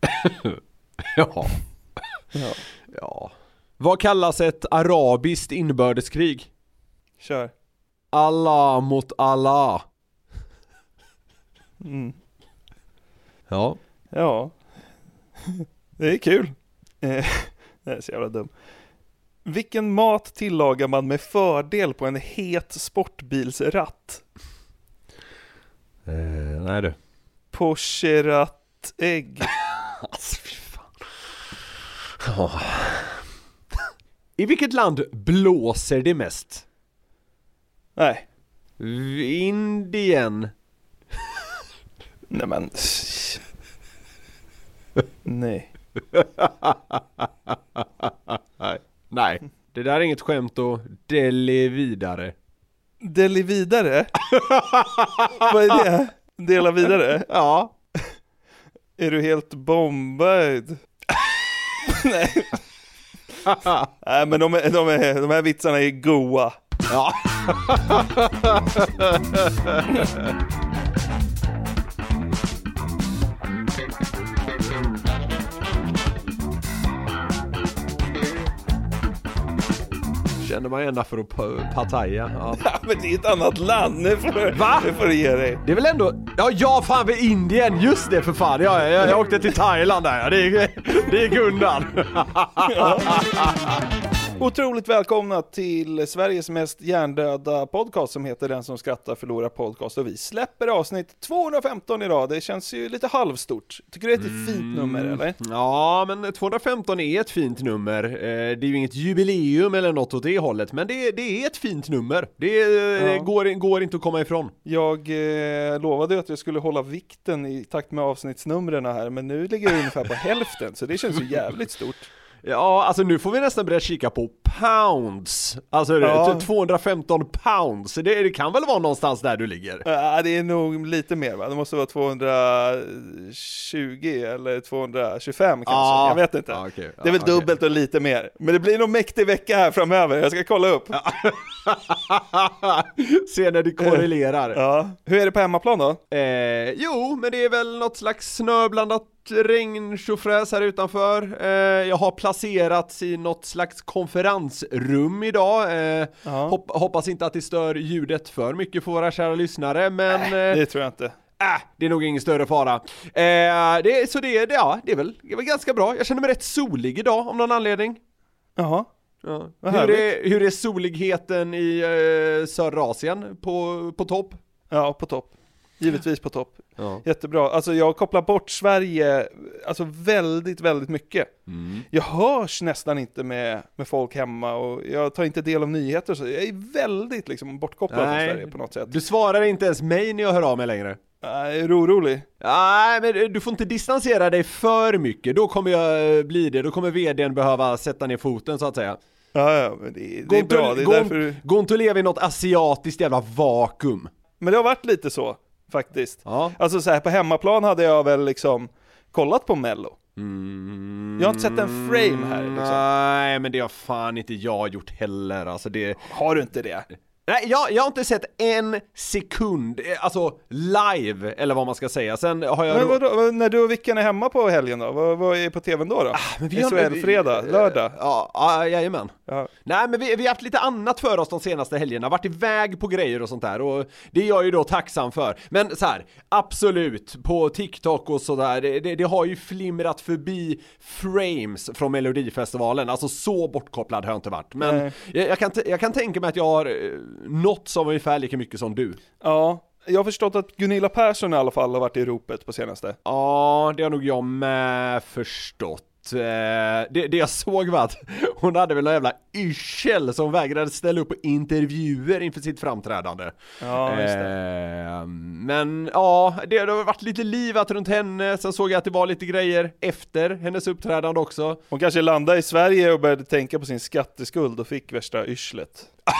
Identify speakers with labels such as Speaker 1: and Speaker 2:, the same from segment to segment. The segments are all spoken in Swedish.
Speaker 1: Ja.
Speaker 2: ja. Vad kallas ett arabiskt inbördeskrig?
Speaker 1: Kör.
Speaker 2: Allah mot Allah.
Speaker 1: Mm.
Speaker 2: Ja.
Speaker 1: Ja. Det är kul. Eh, Det är så jävla dum. Vilken mat tillagar man med fördel på en het sportbilsratt?
Speaker 2: Eh, nej du.
Speaker 1: Pocherat-ägg.
Speaker 2: Alltså fy fan. Ja. I vilket land blåser det mest?
Speaker 1: Nej.
Speaker 2: Indien.
Speaker 1: Nej men. Nej.
Speaker 2: Nej. Nej. Det där är inget skämt och deli vidare.
Speaker 1: Deli vidare? Vad är det? Dela vidare?
Speaker 2: Ja.
Speaker 1: Är du helt bombad? Nej. Nej men de, är, de, är, de här vitsarna är goa.
Speaker 2: Ja. Känner mig ända för att pa- Pattaya. Ja.
Speaker 1: Ja, men det är ett annat land, nu får
Speaker 2: Va?
Speaker 1: nu får du ge dig.
Speaker 2: Det är väl ändå, ja, ja fan för Indien, just det för fan. Ja, jag, jag åkte till Thailand där, ja. det, är, det är Gundan.
Speaker 1: Otroligt välkomna till Sveriges mest hjärndöda podcast som heter Den som skrattar förlorar podcast och vi släpper avsnitt 215 idag. Det känns ju lite halvstort. Tycker du det är ett fint nummer eller?
Speaker 2: Ja, men 215 är ett fint nummer. Eh, Det är ju inget jubileum eller något åt det hållet, men det, det är ett fint nummer. Det eh,
Speaker 1: Ja.
Speaker 2: går, går inte att komma ifrån.
Speaker 1: Jag eh, lovade ju att jag skulle hålla vikten i takt med avsnittsnumren här, men nu ligger jag ungefär på hälften, så det känns ju jävligt stort.
Speaker 2: Ja, alltså nu får vi nästan börja kika på pounds. Alltså
Speaker 1: Ja.
Speaker 2: t- 215 pounds, det, det kan väl vara någonstans där du ligger?
Speaker 1: Ja, det är nog lite mer va? Det måste vara 220 eller 225 kanske,
Speaker 2: Ja.
Speaker 1: jag vet inte.
Speaker 2: Ja, okej.
Speaker 1: Det är väl
Speaker 2: Ja, okej.
Speaker 1: dubbelt och lite mer. Men det blir nog mäktig vecka här framöver, jag ska kolla upp. Ja.
Speaker 2: Se när det korrelerar.
Speaker 1: Hur är det på hemmaplan då?
Speaker 2: Eh, jo, men det är väl något slags snöblandat regn tjofräs här utanför. Eh, jag har placerats i något slags konferensrum idag. Eh,
Speaker 1: Ja.
Speaker 2: hopp, hoppas inte att det stör ljudet för mycket för våra kära lyssnare, men äh,
Speaker 1: Det tror jag inte.
Speaker 2: äh, det är nog ingen större fara. Eh, det, så det, det, ja, det är väl, det är väl ganska bra. Jag känner mig rätt solig idag av någon anledning.
Speaker 1: Jaha.
Speaker 2: Ja. Hur, är, hur är soligheten i eh, södra Asien på, på topp?
Speaker 1: Ja, på topp. Givetvis på topp.
Speaker 2: Ja.
Speaker 1: Jättebra. Alltså jag kopplar bort Sverige, alltså väldigt, väldigt mycket.
Speaker 2: Mm.
Speaker 1: Jag hörs nästan inte med, med folk hemma och jag tar inte del av nyheter så. Jag är väldigt liksom bortkopplad från Sverige på något sätt.
Speaker 2: Du svarar inte ens mig när jag hör av mig längre.
Speaker 1: Är orolig.
Speaker 2: Nej, men du får inte distansera dig för mycket, då kommer jag eh, bli det, då kommer vdn behöva sätta ner foten så att säga.
Speaker 1: Ja, ja, men det, det är bra. Det är därför du...
Speaker 2: gå inte och leva i något asiatiskt jävla vakuum.
Speaker 1: Men det har varit lite så, faktiskt.
Speaker 2: Ja.
Speaker 1: Alltså så här, på hemmaplan hade jag väl liksom kollat på mello.
Speaker 2: Mm,
Speaker 1: Jag har inte sett en frame här liksom.
Speaker 2: Nej, men det har fan inte jag gjort heller, alltså det...
Speaker 1: Har du inte det?
Speaker 2: Nej, jag, jag har inte sett en sekund, eh, alltså live, eller vad man ska säga. Sen har jag...
Speaker 1: Men vadå, vad- när du och Vickan är hemma på helgen då? Vad, vad är på tvn då? då?
Speaker 2: Ah, men vi har-
Speaker 1: SHL-fredag, lördag?
Speaker 2: Ja, ja, jajamän.
Speaker 1: Ja.
Speaker 2: Nej men vi, vi har haft lite annat för oss de senaste helgerna, varit iväg på grejer och sånt där och det är jag ju då tacksam för. Men så här, absolut, på TikTok och sådär, det, det, det har ju flimrat förbi frames från Melodifestivalen, alltså så bortkopplad har jag inte varit. Men jag, jag, kan, jag kan tänka mig att jag har eh, nått som ungefär lika mycket som du.
Speaker 1: ja, jag har förstått att Gunilla Persson i alla fall har varit i ropet på senaste.
Speaker 2: Ja, det har nog jag med förstått. Eh, Det, det jag såg var att hon hade väl någon jävla yrsel som vägrade ställa upp på intervjuer inför sitt framträdande.
Speaker 1: Ja, just det.
Speaker 2: Eh, Men ja, det det har varit lite livat runt henne, sen såg jag att det var lite grejer efter hennes uppträdande också.
Speaker 1: Hon kanske landade i Sverige och började tänka på sin skatteskuld och fick värsta yrslet.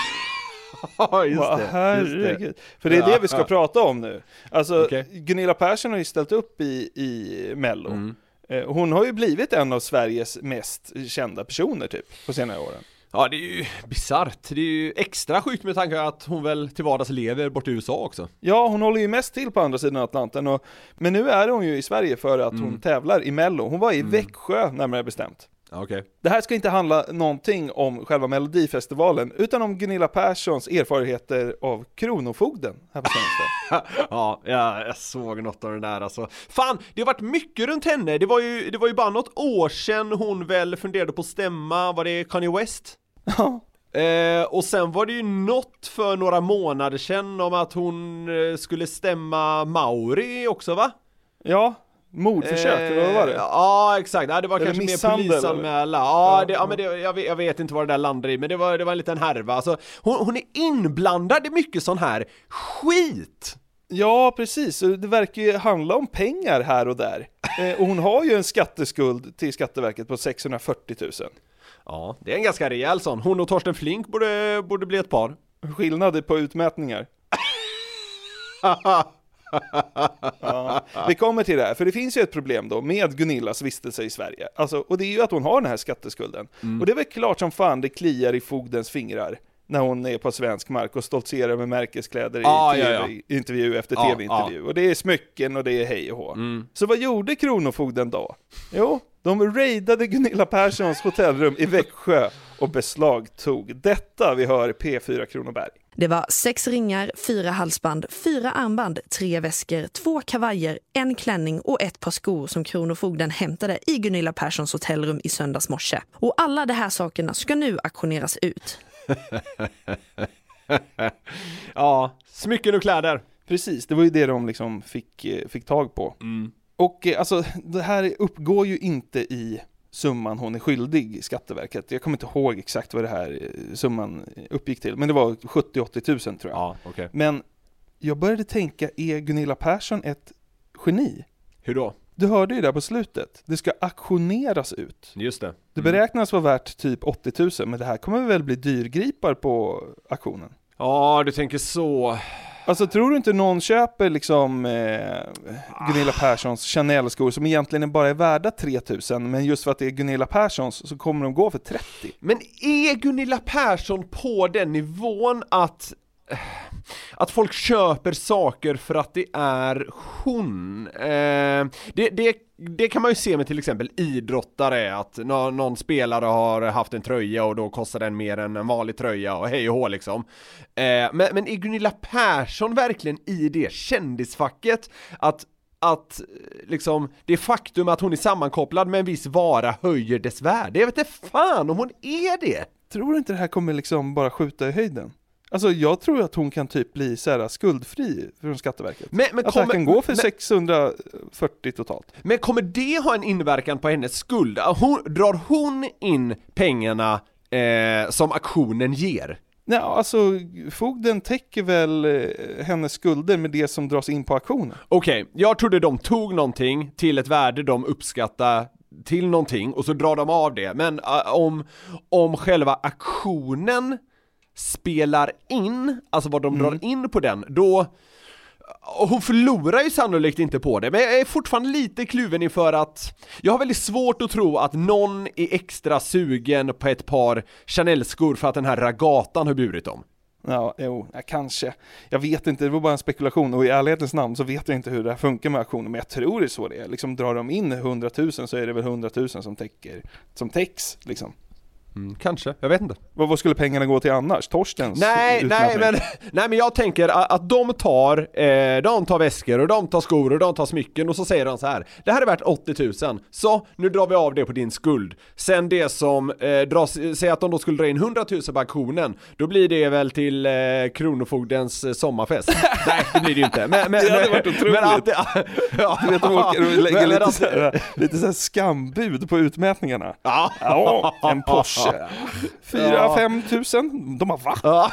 Speaker 2: Ja, just det. Just det.
Speaker 1: För det är det vi ska
Speaker 2: Ja.
Speaker 1: prata om nu. Alltså,
Speaker 2: Okej.
Speaker 1: Gunilla Persson har ju ställt upp i, i Mello.
Speaker 2: Mm.
Speaker 1: Eh, Hon har ju blivit en av Sveriges mest kända personer typ, på senare åren.
Speaker 2: Ja, det är ju bisarrt. Det är ju extra sjukt med tanke på att hon väl till vardags lever bort i USA också.
Speaker 1: Ja, hon håller ju mest till på andra sidan Atlanten, och, men nu är hon ju i Sverige för att
Speaker 2: Mm.
Speaker 1: hon tävlar i Mello. Hon var i Växjö närmare bestämt.
Speaker 2: Okej.
Speaker 1: Det här ska inte handla någonting om själva Melodifestivalen, utan om Gunilla Perssons erfarenheter av Kronofogden här på senaste.
Speaker 2: Ja, ja, jag såg något av det där alltså. Fan, det har varit mycket runt henne. Det var ju, det var ju bara något år sedan hon väl funderade på att stämma, var det Kanye West?
Speaker 1: Ja,
Speaker 2: Eh, och sen var det ju något för några månader sedan om att hon eh, skulle stämma Mauri också va?
Speaker 1: ja mordförsök, eller vad var det?
Speaker 2: Eh, Ja, exakt. Nej, det var
Speaker 1: Eller
Speaker 2: kanske mer polisanmäla. Ja,
Speaker 1: Ja,
Speaker 2: det, ja, men det, jag, vet, jag vet inte vad det där landar i, men det var, det var en liten härva. Alltså, hon, hon är inblandad i mycket sån här skit!
Speaker 1: Ja, precis. Det verkar ju handla om pengar här och där. Eh, och hon har ju en skatteskuld till Skatteverket på 640 000.
Speaker 2: Ja, det är en ganska rejäl sån. Hon och Torsten Flink borde, borde bli ett par.
Speaker 1: Skillnad på utmätningar. Ja, vi kommer till det här, för det finns ju ett problem då med Gunillas vistelse i Sverige. Alltså, och det är ju att hon har den här skatteskulden. Och det är väl klart som fan det kliar i fogdens fingrar när hon är på svensk mark och stoltserar med märkeskläder i
Speaker 2: Ja, ja, ja.
Speaker 1: TV-intervju efter
Speaker 2: Ja,
Speaker 1: TV-intervju. Och det är smycken och det är hej och hå. Så vad gjorde Kronofogden då? Jo, de raidade Gunilla Perssons hotellrum i Växjö och beslagtog detta vi hör P4 Kronoberg.
Speaker 3: Det var sex ringar, fyra halsband, fyra armband, tre väskor, två kavajer, en klänning och ett par skor som Kronofogden hämtade i Gunilla Perssons hotellrum i söndags morse. Och alla de här sakerna ska nu auktioneras ut.
Speaker 2: Ja, smycken och kläder.
Speaker 1: Precis, det var ju det de liksom fick, eh, fick tag på. Och eh, alltså, det här uppgår ju inte i summan hon är skyldig Skatteverket. Jag kommer inte ihåg exakt vad det här eh, summan uppgick till, men det var 70-80 tusen tror jag.
Speaker 2: Ja, okej.
Speaker 1: Men jag började tänka, är Gunilla Persson ett geni?
Speaker 2: Hur då?
Speaker 1: Du hörde ju där på slutet, det ska auktioneras ut.
Speaker 2: Just det.
Speaker 1: Det beräknas vara värt typ 80 000, men det här kommer väl bli dyrgripar på auktionen?
Speaker 2: Ja, du tänker så.
Speaker 1: Alltså tror du inte någon köper liksom eh, Gunilla Perssons Chanel-skor som egentligen bara är värda 3000 men just för att det är Gunilla Perssons så kommer de gå för 30?
Speaker 2: Men är Gunilla Persson på den nivån att att folk köper saker för att det är hon. Eh, det, det, det kan man ju se med till exempel idrottare, att nå- någon spelare har haft en tröja och då kostar den mer än en vanlig tröja och hej och hå liksom. Eh, men, men är Gunilla Persson verkligen i det kändisfacket? Att att liksom det faktum att hon är sammankopplad med en viss vara höjer dess värde. Jag vet inte fan om hon är det!
Speaker 1: Tror du inte det här kommer liksom bara skjuta i höjden? Alltså jag tror att hon kan typ bli så här skuldfri från Skatteverket.
Speaker 2: Men, men,
Speaker 1: Att det här kan gå för
Speaker 2: men,
Speaker 1: 640 totalt.
Speaker 2: men kommer det ha en inverkan på hennes skuld? Hon, drar hon in pengarna eh, som aktionen ger?
Speaker 1: Nej, alltså fogden täcker väl eh, hennes skulder med det som dras in på auktionen.
Speaker 2: Okej, jag trodde de tog någonting till ett värde de uppskattar till någonting och så drar de av det, men äh, om, om själva aktionen spelar in, alltså vad de drar in på den, då hon förlorar ju sannolikt inte på det, men jag är fortfarande lite kluven inför att jag har väldigt svårt att tro att någon är extra sugen på ett par Chanel-skor för att den här ragatan har burit dem.
Speaker 1: Ja, jo, ja, kanske. Jag vet inte, det var bara en spekulation och i ärlighetens namn så vet jag inte hur det här funkar med auktioner, men jag tror det är så det är. Liksom drar de in 100 000 så är det väl 100 000 som täcker, som täcks liksom.
Speaker 2: Mm, kanske, jag vet inte.
Speaker 1: Vad, vad skulle pengarna gå till annars? Torstens
Speaker 2: Nej, nej men, nej men jag tänker att, att de tar, eh, de tar väskor och de tar skor och de tar smycken och så säger de så här. Det här är värt 80 000, så nu drar vi av det på din skuld. Sen det som eh, dras, säg att de då skulle dra in 100 000 på auktionen, då blir det väl till eh, Kronofogdens eh, sommarfest. nej, det blir det ju inte. Men, men,
Speaker 1: Det hade
Speaker 2: men-
Speaker 1: varit otroligt.
Speaker 2: Men att, ja,
Speaker 1: Du vet, de åker och lägger lite,
Speaker 2: att-
Speaker 1: så här, lite så här skambud på utmätningarna.
Speaker 2: Ja.
Speaker 1: Ja, en Porsche. 4-5 tusen. De har va?
Speaker 2: Ja.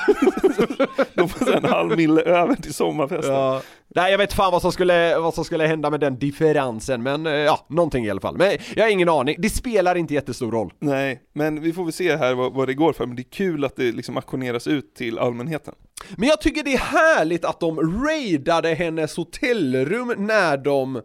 Speaker 1: De får en halv mille över till sommarfesten.
Speaker 2: Ja. Nej jag vet fan vad som skulle, vad som skulle hända med den differensen men eh, ja, någonting i alla fall. Men jag har ingen aning, det spelar inte jättestor roll.
Speaker 1: Nej, men vi får väl se här vad, vad det går för. Men det är kul att det liksom auktioneras ut till allmänheten.
Speaker 2: Men jag tycker det är härligt att de raidade hennes hotellrum när de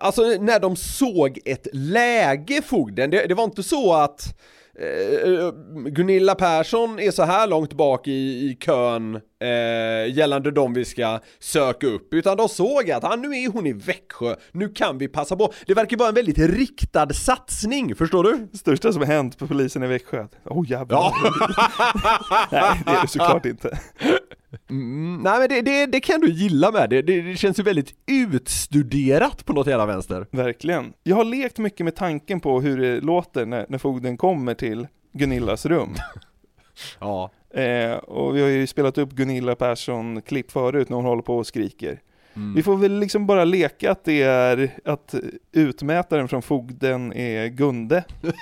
Speaker 2: Alltså när de såg ett läge fogden, det, det var inte så att eh, Gunilla Persson är så här långt bak i, i kön eh, gällande de vi ska söka upp, utan de såg att ah, nu är hon i Växjö, nu kan vi passa på. Det verkar vara en väldigt riktad satsning, förstår du?
Speaker 1: Det största som hänt på polisen i Växjö. Åh oh, jävlar.
Speaker 2: Ja.
Speaker 1: Nej, det är det såklart inte.
Speaker 2: Mm, nej men det, det, det kan du gilla med det. det, det känns ju väldigt utstuderat på något jävla vänster.
Speaker 1: Verkligen. Jag har lekt mycket med tanken på hur det låter när, när fogden kommer till Gunillas rum.
Speaker 2: Ja.
Speaker 1: Eh, och vi har ju spelat upp Gunilla Persson-klipp förut när hon håller på och skriker.
Speaker 2: Mm.
Speaker 1: Vi får väl liksom bara leka att det är att utmätaren från fogden är Gunde.
Speaker 4: Det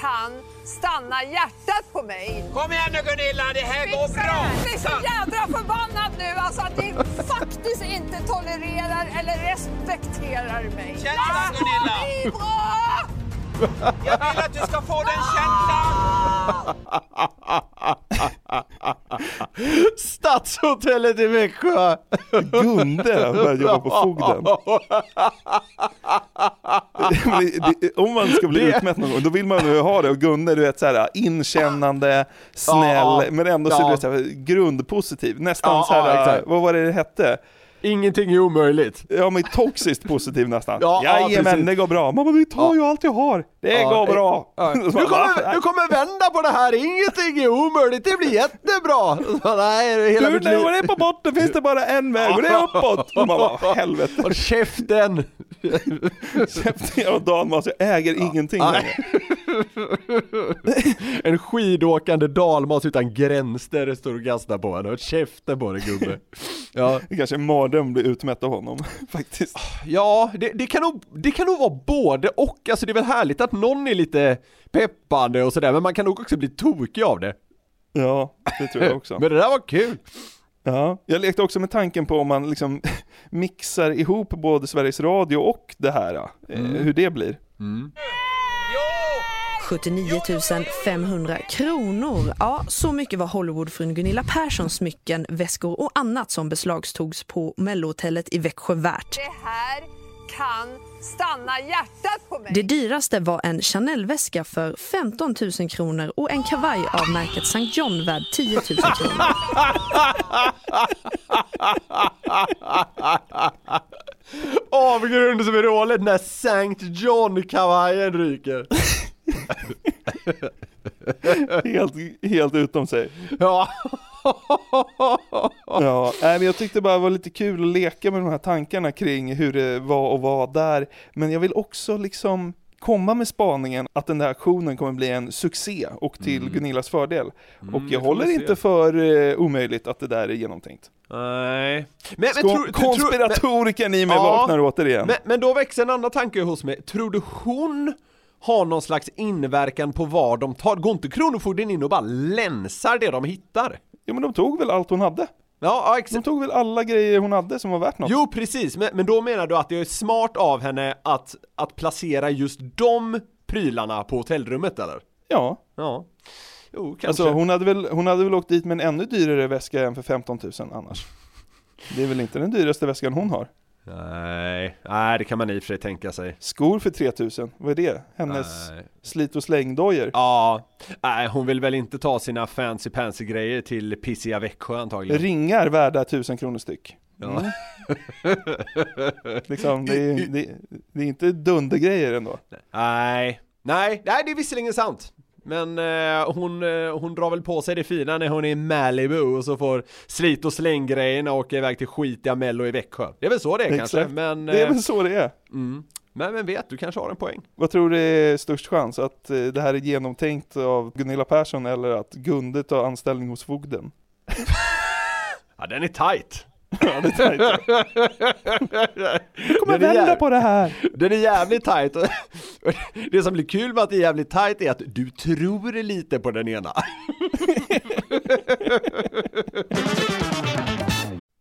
Speaker 4: kan stanna hjärtat på mig.
Speaker 5: Kom igen nu Gunilla, det här går
Speaker 4: Fixa
Speaker 5: bra!
Speaker 4: det! Jag är så jädra förbannad nu alltså att ni faktiskt inte tolererar eller respekterar mig.
Speaker 5: Känslan, Gunilla.
Speaker 4: Det är bra!
Speaker 5: Jag vill att du ska få den känslan!
Speaker 2: Stadshotellet i Växjö!
Speaker 1: Gunde börjat jobba på fogden. Om man ska bli utmätt någon gång, då vill man ju ha det. Och Gunde, du vet såhär inkännande, snäll, men ändå så är du såhär, grundpositiv. Nästan
Speaker 2: Ja,
Speaker 1: såhär, vad var det det hette?
Speaker 2: Ingenting är omöjligt.
Speaker 1: Ja men toxiskt positiv nästan.
Speaker 2: Ja, ja,
Speaker 1: Jajamän, det går bra. Mamma vi tar
Speaker 2: Ja.
Speaker 1: ju allt jag har. Det
Speaker 2: Ja,
Speaker 1: går bra.
Speaker 2: Ja. Du, kommer,
Speaker 1: "Va?
Speaker 2: du kommer vända på det här, ingenting är omöjligt, det blir jättebra! Så, nej, hela
Speaker 1: Du, när man är på botten finns det bara en väg och det är uppåt. Och man bara, helvete.
Speaker 2: Håll käften!
Speaker 1: Käften jag och Dan alltså, jag äger ingenting längre.
Speaker 2: En skidåkande dalmas utan gräns där det står och gastar på. Håll käften på dig gubbe! Ja,
Speaker 1: Det kanske är en mardröm att bli utmätt av honom, faktiskt.
Speaker 2: ja det, det, kan nog, det kan nog vara både och, alltså det är väl härligt att någon är lite peppande och sådär, men man kan nog också bli tokig av det.
Speaker 1: Ja, det tror jag också.
Speaker 2: Men det där var kul!
Speaker 1: Ja, jag lekte också med tanken på om man liksom mixar ihop både Sveriges Radio och det här, eh, hur det blir.
Speaker 3: 79 500 kronor. Ja, så mycket var Hollywoodfrun Gunilla Perssons smycken, väskor och annat som beslagtogs på Mellohotellet i Växjö värt.
Speaker 4: Det här kan stanna hjärtat på mig.
Speaker 3: Det dyraste var en Chanel-väska för 15 000 kronor och en kavaj av märket St. John värd 10 000 kronor.
Speaker 2: Avgrund som är roligt när St. John-kavajen ryker.
Speaker 1: Helt, helt utom sig.
Speaker 2: Ja.
Speaker 1: Ja, nej, men jag tyckte bara det var lite kul att leka med de här tankarna kring hur det var och var där. Men jag vill också liksom komma med spaningen att den där aktionen kommer bli en succé och till Gunillas fördel. och
Speaker 2: det
Speaker 1: jag håller inte för eh, omöjligt att det där är genomtänkt.
Speaker 2: Nej. Men, tror- tror-
Speaker 1: konspiratorikern i mig
Speaker 2: Ja.
Speaker 1: vaknar återigen.
Speaker 2: men, men då växer en annan tanke hos mig. Tror du hon har någon slags inverkan på vad de tar? Går inte Kronofogden in och bara länsar det de hittar?
Speaker 1: Ja men de tog väl allt hon hade?
Speaker 2: Ja, ja
Speaker 1: De
Speaker 2: exakt.
Speaker 1: tog väl alla grejer hon hade som var värt något?
Speaker 2: Jo precis, men, men då menar du att det är smart av henne att, att placera just de prylarna på hotellrummet eller?
Speaker 1: Ja,
Speaker 2: Ja. Jo, kanske.
Speaker 1: alltså hon hade, väl, hon hade väl åkt dit med en ännu dyrare väska än för 15 000 annars. Det är väl inte den dyraste väskan hon har?
Speaker 2: Nej, nej det kan man i och för sig tänka sig.
Speaker 1: Skor för 3000, vad är det? Hennes
Speaker 2: Nej.
Speaker 1: slit och slängdojor?
Speaker 2: Ja, nej hon vill väl inte ta sina fancy pansy grejer till pissiga Växjö antagligen.
Speaker 1: Ringar värda 1000 kronor styck.
Speaker 2: Ja.
Speaker 1: Mm. Liksom, det, är, det, det är inte dundergrejer ändå.
Speaker 2: Nej, nej, nej det är visserligen sant. Men eh, hon, eh, hon drar väl på sig det fina när hon är i Malibu och så får slit och släng grejerna och åka iväg till skitiga mello i Växjö. Det är väl så det är kanske,
Speaker 1: Exakt.
Speaker 2: men...
Speaker 1: Det är
Speaker 2: eh,
Speaker 1: väl så det är.
Speaker 2: mm. Men vem vet, du kanske har en poäng.
Speaker 1: Vad tror du är störst chans? Att eh, det här är genomtänkt av Gunilla Persson eller att Gunde tar anställning hos fogden?
Speaker 2: Ja, den är tight.
Speaker 1: Ja, det är tajt. Jag kommer vända
Speaker 2: jäv-
Speaker 1: på det här!
Speaker 2: Den är jävligt. Och Det som blir kul med att det är jävligt tight är att du tror lite på den ena.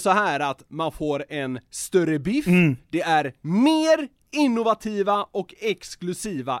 Speaker 2: så här att man får en större biff, det är mer innovativa och exklusiva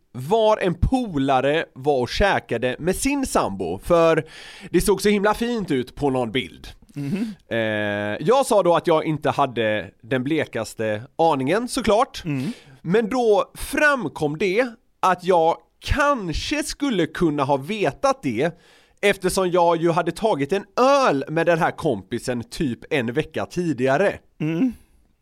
Speaker 2: var en polare var och käkade med sin sambo, för det såg så himla fint ut på någon bild. Eh, jag sa då att jag inte hade den blekaste aningen såklart, men då framkom det att jag kanske skulle kunna ha vetat det eftersom jag ju hade tagit en öl med den här kompisen typ en vecka tidigare.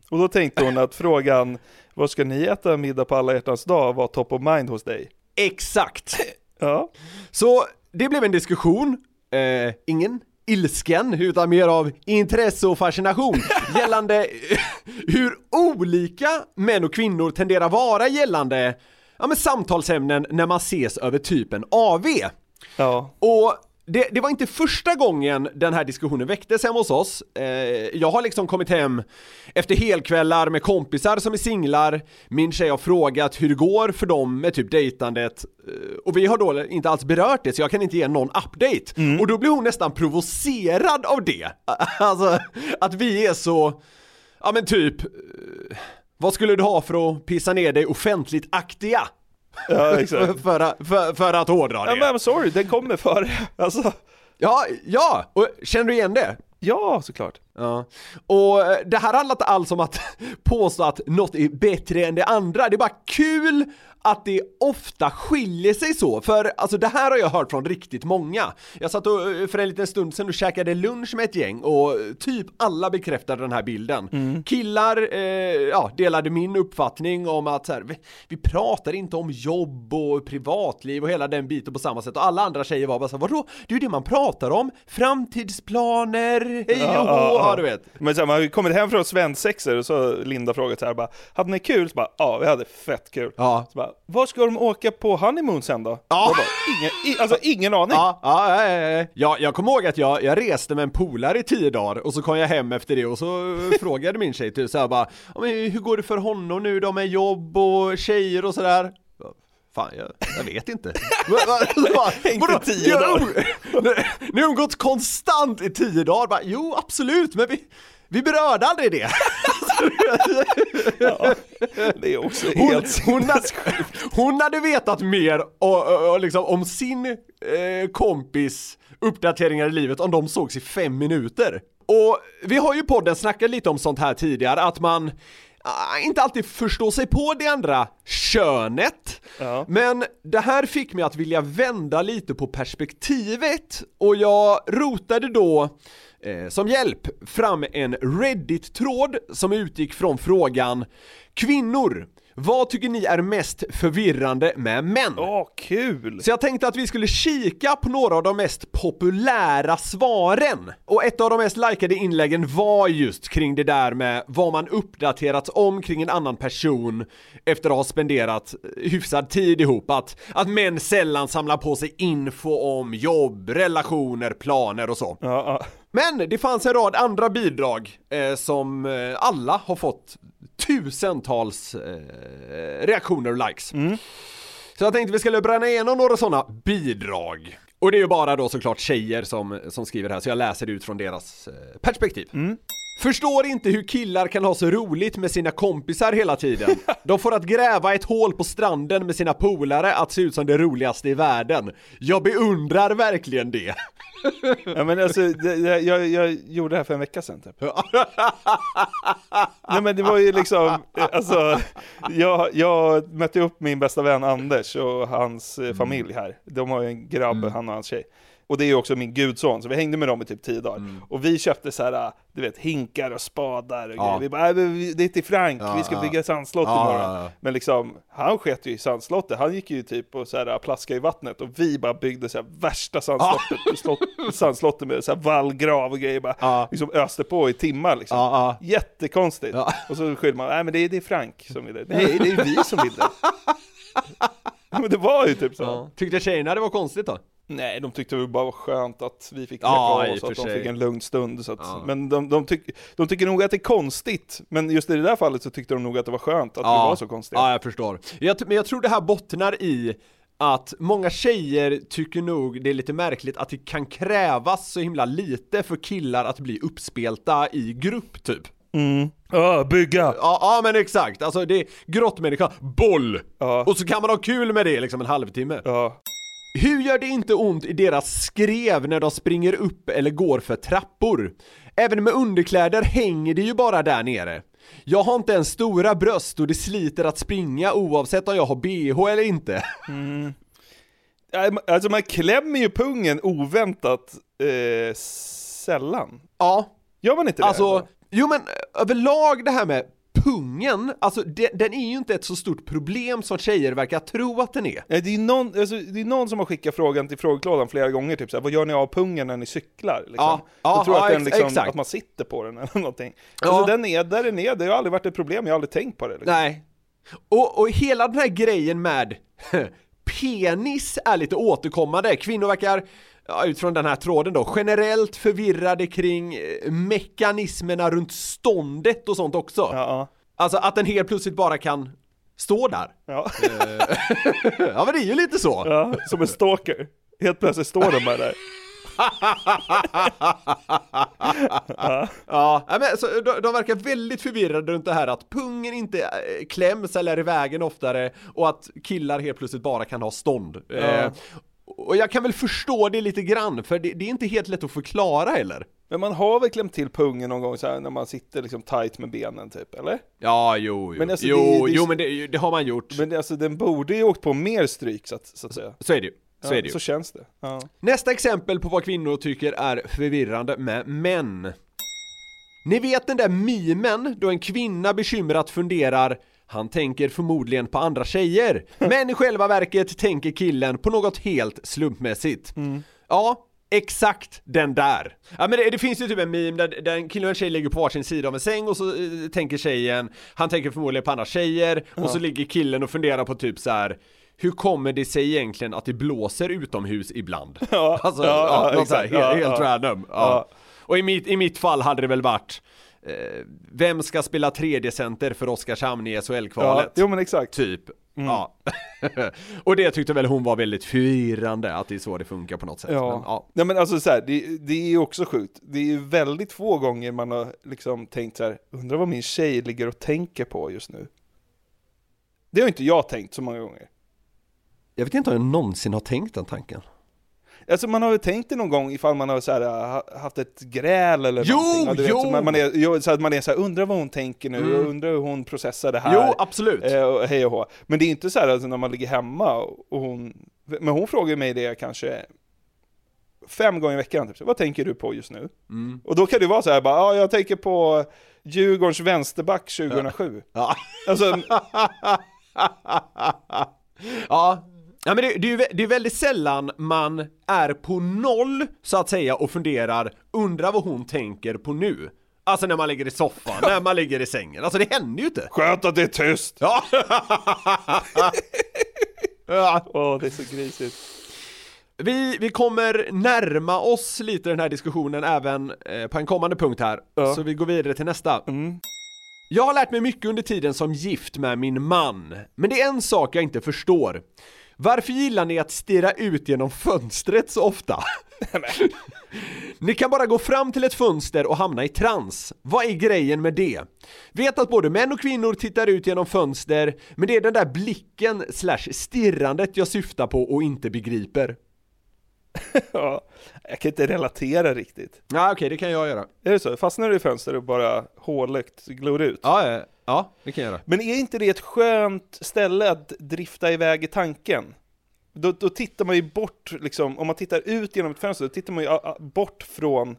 Speaker 1: Och då tänkte hon att frågan, vad ska ni äta middag på alla hjärtans dag, var top of mind hos dig.
Speaker 2: Exakt!
Speaker 1: Ja.
Speaker 2: Så det blev en diskussion, eh, ingen ilsken, utan mer av intresse och fascination gällande hur olika män och kvinnor tenderar vara gällande ja, men samtalsämnen när man ses över typen AV.
Speaker 1: Ja.
Speaker 2: Och det, det var inte första gången den här diskussionen väcktes hemma hos oss. Eh, jag har liksom kommit hem efter helkvällar med kompisar som är singlar. Min tjej har frågat hur det går för dem med typ dejtandet. Eh, och vi har då inte alls berört det så jag kan inte ge någon update. Och då blir hon nästan provocerad av det. Alltså att vi är så, ja men typ, eh, vad skulle du ha för att pissa ner dig offentligt aktiga?
Speaker 1: Ja, exakt.
Speaker 2: för, att- för, för att hårdra det.
Speaker 1: Ja, men I'm sorry, den kommer före. Alltså,
Speaker 2: Ja, ja! Och känner du igen det?
Speaker 1: ja, såklart.
Speaker 2: Ja. Och eh, det här handlar inte alls om att påstå att något är bättre än det andra, det är bara kul att det ofta skiljer sig så, för alltså det här har jag hört från riktigt många. Jag satt och, eh, för en liten stund sedan och käkade lunch med ett gäng och eh, typ alla bekräftade den här bilden. Killar, eh, ja, delade min uppfattning om att så här, vi, vi pratar inte om jobb och privatliv och hela den biten på samma sätt och alla andra tjejer var bara så här, vadå? Det är ju det man pratar om, framtidsplaner, hej och hå, ja, du vet.
Speaker 1: Men så här, man kommit hem från svensexor och så Linda frågat så här bara, hade ni kul? Så bara, ja, vi hade fett kul.
Speaker 2: Ja.
Speaker 1: Så bara, var ska de åka på honeymoon sen då?
Speaker 2: Ja.
Speaker 1: Bara, ingen, i, alltså ingen aning.
Speaker 2: Ja, ja, ja, ja, ja. Jag kommer ihåg att jag, jag reste med en polare i tio dagar och så kom jag hem efter det och så frågade min tjej typ såhär bara "Ja, men Hur går det för honom nu då med jobb och tjejer och sådär? Fan, jag, jag vet inte. Va- va- va-
Speaker 1: Inte
Speaker 2: vadå?
Speaker 1: tio dagar.
Speaker 2: Ni har umgåtts konstant i tio dagar, bara, jo absolut, men vi, vi berörde aldrig det.
Speaker 1: Det är också
Speaker 2: Hon,
Speaker 1: helt
Speaker 2: hon, hade, hon hade vetat mer och, och, och liksom, om sin eh, kompis uppdateringar i livet om de sågs i fem minuter. Och vi har ju podden snackat lite om sånt här tidigare, att man ah, inte alltid förstår sig på det andra könet.
Speaker 1: Ja.
Speaker 2: Men det här fick mig att vilja vända lite på perspektivet och jag rotade då som hjälp fram en Reddit-tråd som utgick från frågan Kvinnor, vad tycker ni är mest förvirrande med män?
Speaker 1: Åh, kul!
Speaker 2: Så jag tänkte att vi skulle kika på några av de mest populära svaren. Och ett av de mest likade inläggen var just kring det där med vad man uppdaterats om kring en annan person efter att ha spenderat hyfsad tid ihop. Att, att män sällan samlar på sig info om jobb, relationer, planer och så.
Speaker 1: Ja, ja.
Speaker 2: Men det fanns en rad andra bidrag eh, som eh, alla har fått tusentals eh, reaktioner och likes. Så jag tänkte vi skulle bränna igenom några sådana bidrag. Och det är ju bara då såklart tjejer som, som skriver här, så jag läser det ut från deras eh, perspektiv. Förstår inte hur killar kan ha så roligt med sina kompisar hela tiden. De får att gräva ett hål på stranden med sina polare att se ut som det roligaste i världen. Jag beundrar verkligen det.
Speaker 1: Ja, men alltså, det, jag, jag gjorde det här för en vecka sedan typ. Nej men det var ju liksom, eh, alltså, jag, jag mötte upp min bästa vän Anders och hans eh, familj här. De har ju en grabb, han och hans tjej. Och det är ju också min gudson, så vi hängde med dem i typ tio dagar. Och vi köpte så här, du vet, hinkar och spadar och
Speaker 2: Ja.
Speaker 1: grejer. Vi bara, "Nej, men vi- det är till Frank,
Speaker 2: Ja,
Speaker 1: vi ska
Speaker 2: ja.
Speaker 1: bygga sandslott
Speaker 2: Ja,
Speaker 1: imorgon.
Speaker 2: ja, ja.
Speaker 1: Men liksom, han sket ju i sandslottet. Han gick ju typ och så här plaskade i vattnet och vi bara byggde så här värsta sandslottet, slott, sandslottet med så här vallgrav och grejer bara.
Speaker 2: Ja.
Speaker 1: Liksom öste på i timmar liksom.
Speaker 2: Ja, ja.
Speaker 1: Jättekonstigt.
Speaker 2: Ja.
Speaker 1: Och så skyller man, nej men det är, det är Frank som vill det. Nej, det är vi som vill det. men det var ju typ så.
Speaker 2: Ja. Tyckte tjejerna det var konstigt då?
Speaker 1: Nej, de tyckte det bara var skönt att vi fick
Speaker 2: Ja,
Speaker 1: träffa
Speaker 2: i
Speaker 1: oss,
Speaker 2: och
Speaker 1: att de
Speaker 2: sig.
Speaker 1: fick en lugn stund. Så att,
Speaker 2: Ja.
Speaker 1: Men de, de, tyck, de tycker nog att det är konstigt, men just i det där fallet så tyckte de nog att det var skönt att vi var så konstiga.
Speaker 2: Ja, jag förstår. Jag, men jag tror det här bottnar i att många tjejer tycker nog det är lite märkligt att det kan krävas så himla lite för killar att bli uppspelta i grupp typ.
Speaker 1: Mm. Ja, bygga!
Speaker 2: Ja, ja men exakt, alltså det är grottmänniska, boll!
Speaker 1: Ja.
Speaker 2: Och så kan man ha kul med det liksom en halvtimme.
Speaker 1: Ja.
Speaker 2: Hur gör det inte ont i deras skrev när de springer upp eller går för trappor? Även med underkläder hänger det ju bara där nere. Jag har inte ens stora bröst och det sliter att springa oavsett om jag har bh eller inte.
Speaker 1: Men- Alltså man klämmer ju pungen oväntat eh, sällan.
Speaker 2: Ja,
Speaker 1: Gör man inte det?
Speaker 2: alltså,
Speaker 1: eller?
Speaker 2: jo men överlag det här med pungen, alltså det, den är ju inte ett så stort problem som tjejer verkar tro att den är.
Speaker 1: Nej, Det är, någon, alltså, det är någon som har skickat frågan till frågelådan flera gånger, typ såhär, vad gör ni av pungen när ni cyklar? Liksom.
Speaker 2: Ja, ja,
Speaker 1: jag tror
Speaker 2: ja,
Speaker 1: att, den, liksom,
Speaker 2: exakt.
Speaker 1: att man sitter på den eller någonting.
Speaker 2: Ja.
Speaker 1: Alltså den är där den är, det har aldrig varit ett problem, jag har aldrig tänkt på det. Liksom.
Speaker 2: Nej. Och, och hela den här grejen med penis är lite återkommande. Kvinnor verkar, ja, utifrån den här tråden då, generellt förvirrade kring eh, mekanismerna runt ståndet och sånt också.
Speaker 1: Ja, ja.
Speaker 2: Alltså att den helt plötsligt bara kan stå där.
Speaker 1: Ja.
Speaker 2: Ja men det är ju lite så.
Speaker 1: ja, som en stalker. Helt plötsligt står den bara där.
Speaker 2: Ja, ja, men, så, de, de verkar väldigt förvirrade runt det här att pungen inte eh, kläms eller är i vägen oftare och att killar helt plötsligt bara kan ha stånd. Eh, och jag kan väl förstå det lite grann, för det, det är inte helt lätt att förklara heller.
Speaker 1: Men man har väl klämt till pungen någon gång så här när man sitter liksom tight med benen typ, eller?
Speaker 2: Ja, jo, jo,
Speaker 1: Men alltså,
Speaker 2: jo,
Speaker 1: det- det-
Speaker 2: jo men det, det har man gjort.
Speaker 1: Men alltså den borde ju åkt på mer stryk så att, så att säga.
Speaker 2: Så är det ju. Så
Speaker 1: Ja,
Speaker 2: är det ju.
Speaker 1: Så känns det. Ja.
Speaker 2: Nästa exempel på vad kvinnor tycker är förvirrande med män. Ni vet den där mimen då en kvinna bekymrat funderar han tänker förmodligen på andra tjejer, men i själva verket tänker killen på något helt slumpmässigt. Ja, exakt den där. Ja men det, det finns ju typ en meme där, där en kille och en tjej ligger på varsin sida av en säng och så eh, tänker tjejen, han tänker förmodligen på andra tjejer, och så ligger killen och funderar på typ så här. Hur kommer det sig egentligen att det blåser utomhus ibland?
Speaker 1: Ja,
Speaker 2: Alltså,
Speaker 1: ja,
Speaker 2: ja,
Speaker 1: ja,
Speaker 2: så här,
Speaker 1: exakt.
Speaker 2: helt,
Speaker 1: Ja,
Speaker 2: helt
Speaker 1: ja.
Speaker 2: random. Ja.
Speaker 1: Ja.
Speaker 2: Och i mitt, i mitt fall hade det väl varit Vem ska spela tredje center för Oskarshamn i
Speaker 1: Ja,
Speaker 2: SHL-kvalet?
Speaker 1: jo men exakt.
Speaker 2: Typ. Ja. och det tyckte väl hon var väldigt förvirrande, att det är så det funkar på något sätt.
Speaker 1: Ja.
Speaker 2: Men, ja.
Speaker 1: Nej men alltså så här, det, det är ju också sjukt. Det är ju väldigt få gånger man har liksom tänkt så här, undrar vad min tjej ligger och tänker på just nu. Det har inte jag tänkt så många gånger.
Speaker 2: Jag vet inte om jag någonsin har tänkt den tanken.
Speaker 1: Alltså man har ju tänkt det någon gång ifall man har så här, ha- haft ett gräl eller
Speaker 2: Jo,
Speaker 1: någonting. Ja, vet,
Speaker 2: jo!
Speaker 1: så man, man är, jo, så att man är så här, undrar vad hon tänker nu,
Speaker 2: Mm.
Speaker 1: undrar hur hon processar det här.
Speaker 2: Jo, absolut.
Speaker 1: Eh, och hej och hå. Men det är inte så här alltså, när man ligger hemma och hon, men hon frågar mig det kanske fem gånger i veckan, typ, så, vad tänker du på just nu?
Speaker 2: Mm.
Speaker 1: Och då kan det vara så här, bara, ja, jag tänker på Djurgårdens vänsterback 2007.
Speaker 2: Ja.
Speaker 1: Alltså,
Speaker 2: ja. Ja men det, det, är ju det är väldigt sällan man är på noll så att säga och funderar, undrar vad hon tänker på nu. Alltså när man ligger i soffan, när man ligger i sängen. Alltså det händer ju inte.
Speaker 1: skönt att det är tyst!
Speaker 2: Ja. ja.
Speaker 1: Åh, det är så grisigt.
Speaker 2: Vi, vi kommer närma oss lite den här diskussionen även eh, på en kommande punkt här.
Speaker 1: Ja.
Speaker 2: Så vi går vidare till nästa. Jag har lärt mig mycket under tiden som gift med min man. Men det är en sak jag inte förstår. Varför gillar ni att stirra ut genom fönstret så ofta? Ni kan bara gå fram till ett fönster och hamna i trans. Vad är grejen med det? Vet att både män och kvinnor tittar ut genom fönster, men det är den där blicken slash stirrandet jag syftar på och inte begriper.
Speaker 1: Ja, jag kan inte relatera riktigt.
Speaker 2: Ja, okej, det kan jag göra.
Speaker 1: Är det så? Fastnar du i fönster och bara hålögt glor ut?
Speaker 2: Ja, ja, ja, det kan jag göra.
Speaker 1: Men är inte det ett skönt ställe att drifta iväg i tanken? Då, då tittar man ju bort, liksom, om man tittar ut genom ett fönster, då tittar man ju bort från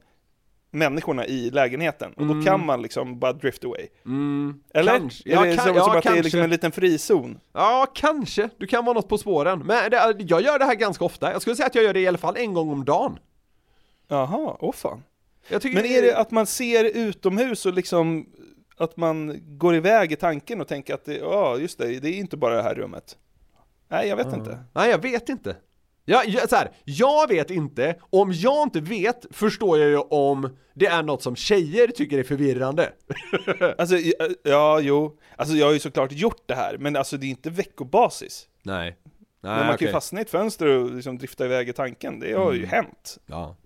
Speaker 1: människorna i lägenheten. Och då
Speaker 2: Mm.
Speaker 1: kan man liksom bara drift away.
Speaker 2: Mm,
Speaker 1: Eller?
Speaker 2: Kanske. Ja, kan-
Speaker 1: som,
Speaker 2: ja,
Speaker 1: som att det är
Speaker 2: kanske.
Speaker 1: liksom en liten frizon?
Speaker 2: Ja, kanske. Du kan vara något på spåren. Men det, jag gör det här ganska ofta. Jag skulle säga att jag gör det i alla fall en gång om dagen.
Speaker 1: Jaha, åh fan. Men är det att man ser utomhus och liksom att man går iväg i tanken och tänker att det, ja just det, det är inte bara det här rummet. Nej, jag vet inte.
Speaker 2: Nej, jag vet inte. Jag, jag, så här, jag vet inte, om jag inte vet förstår jag ju om det är något som tjejer tycker är förvirrande.
Speaker 1: Alltså, ja, ja, jo. Alltså jag har ju såklart gjort det här, men alltså det är inte veckobasis.
Speaker 2: Nej.
Speaker 1: men man kan ju fastna i ett fönster och liksom drifta iväg i tanken, det har ju
Speaker 2: Mm.
Speaker 1: hänt.
Speaker 2: Ja.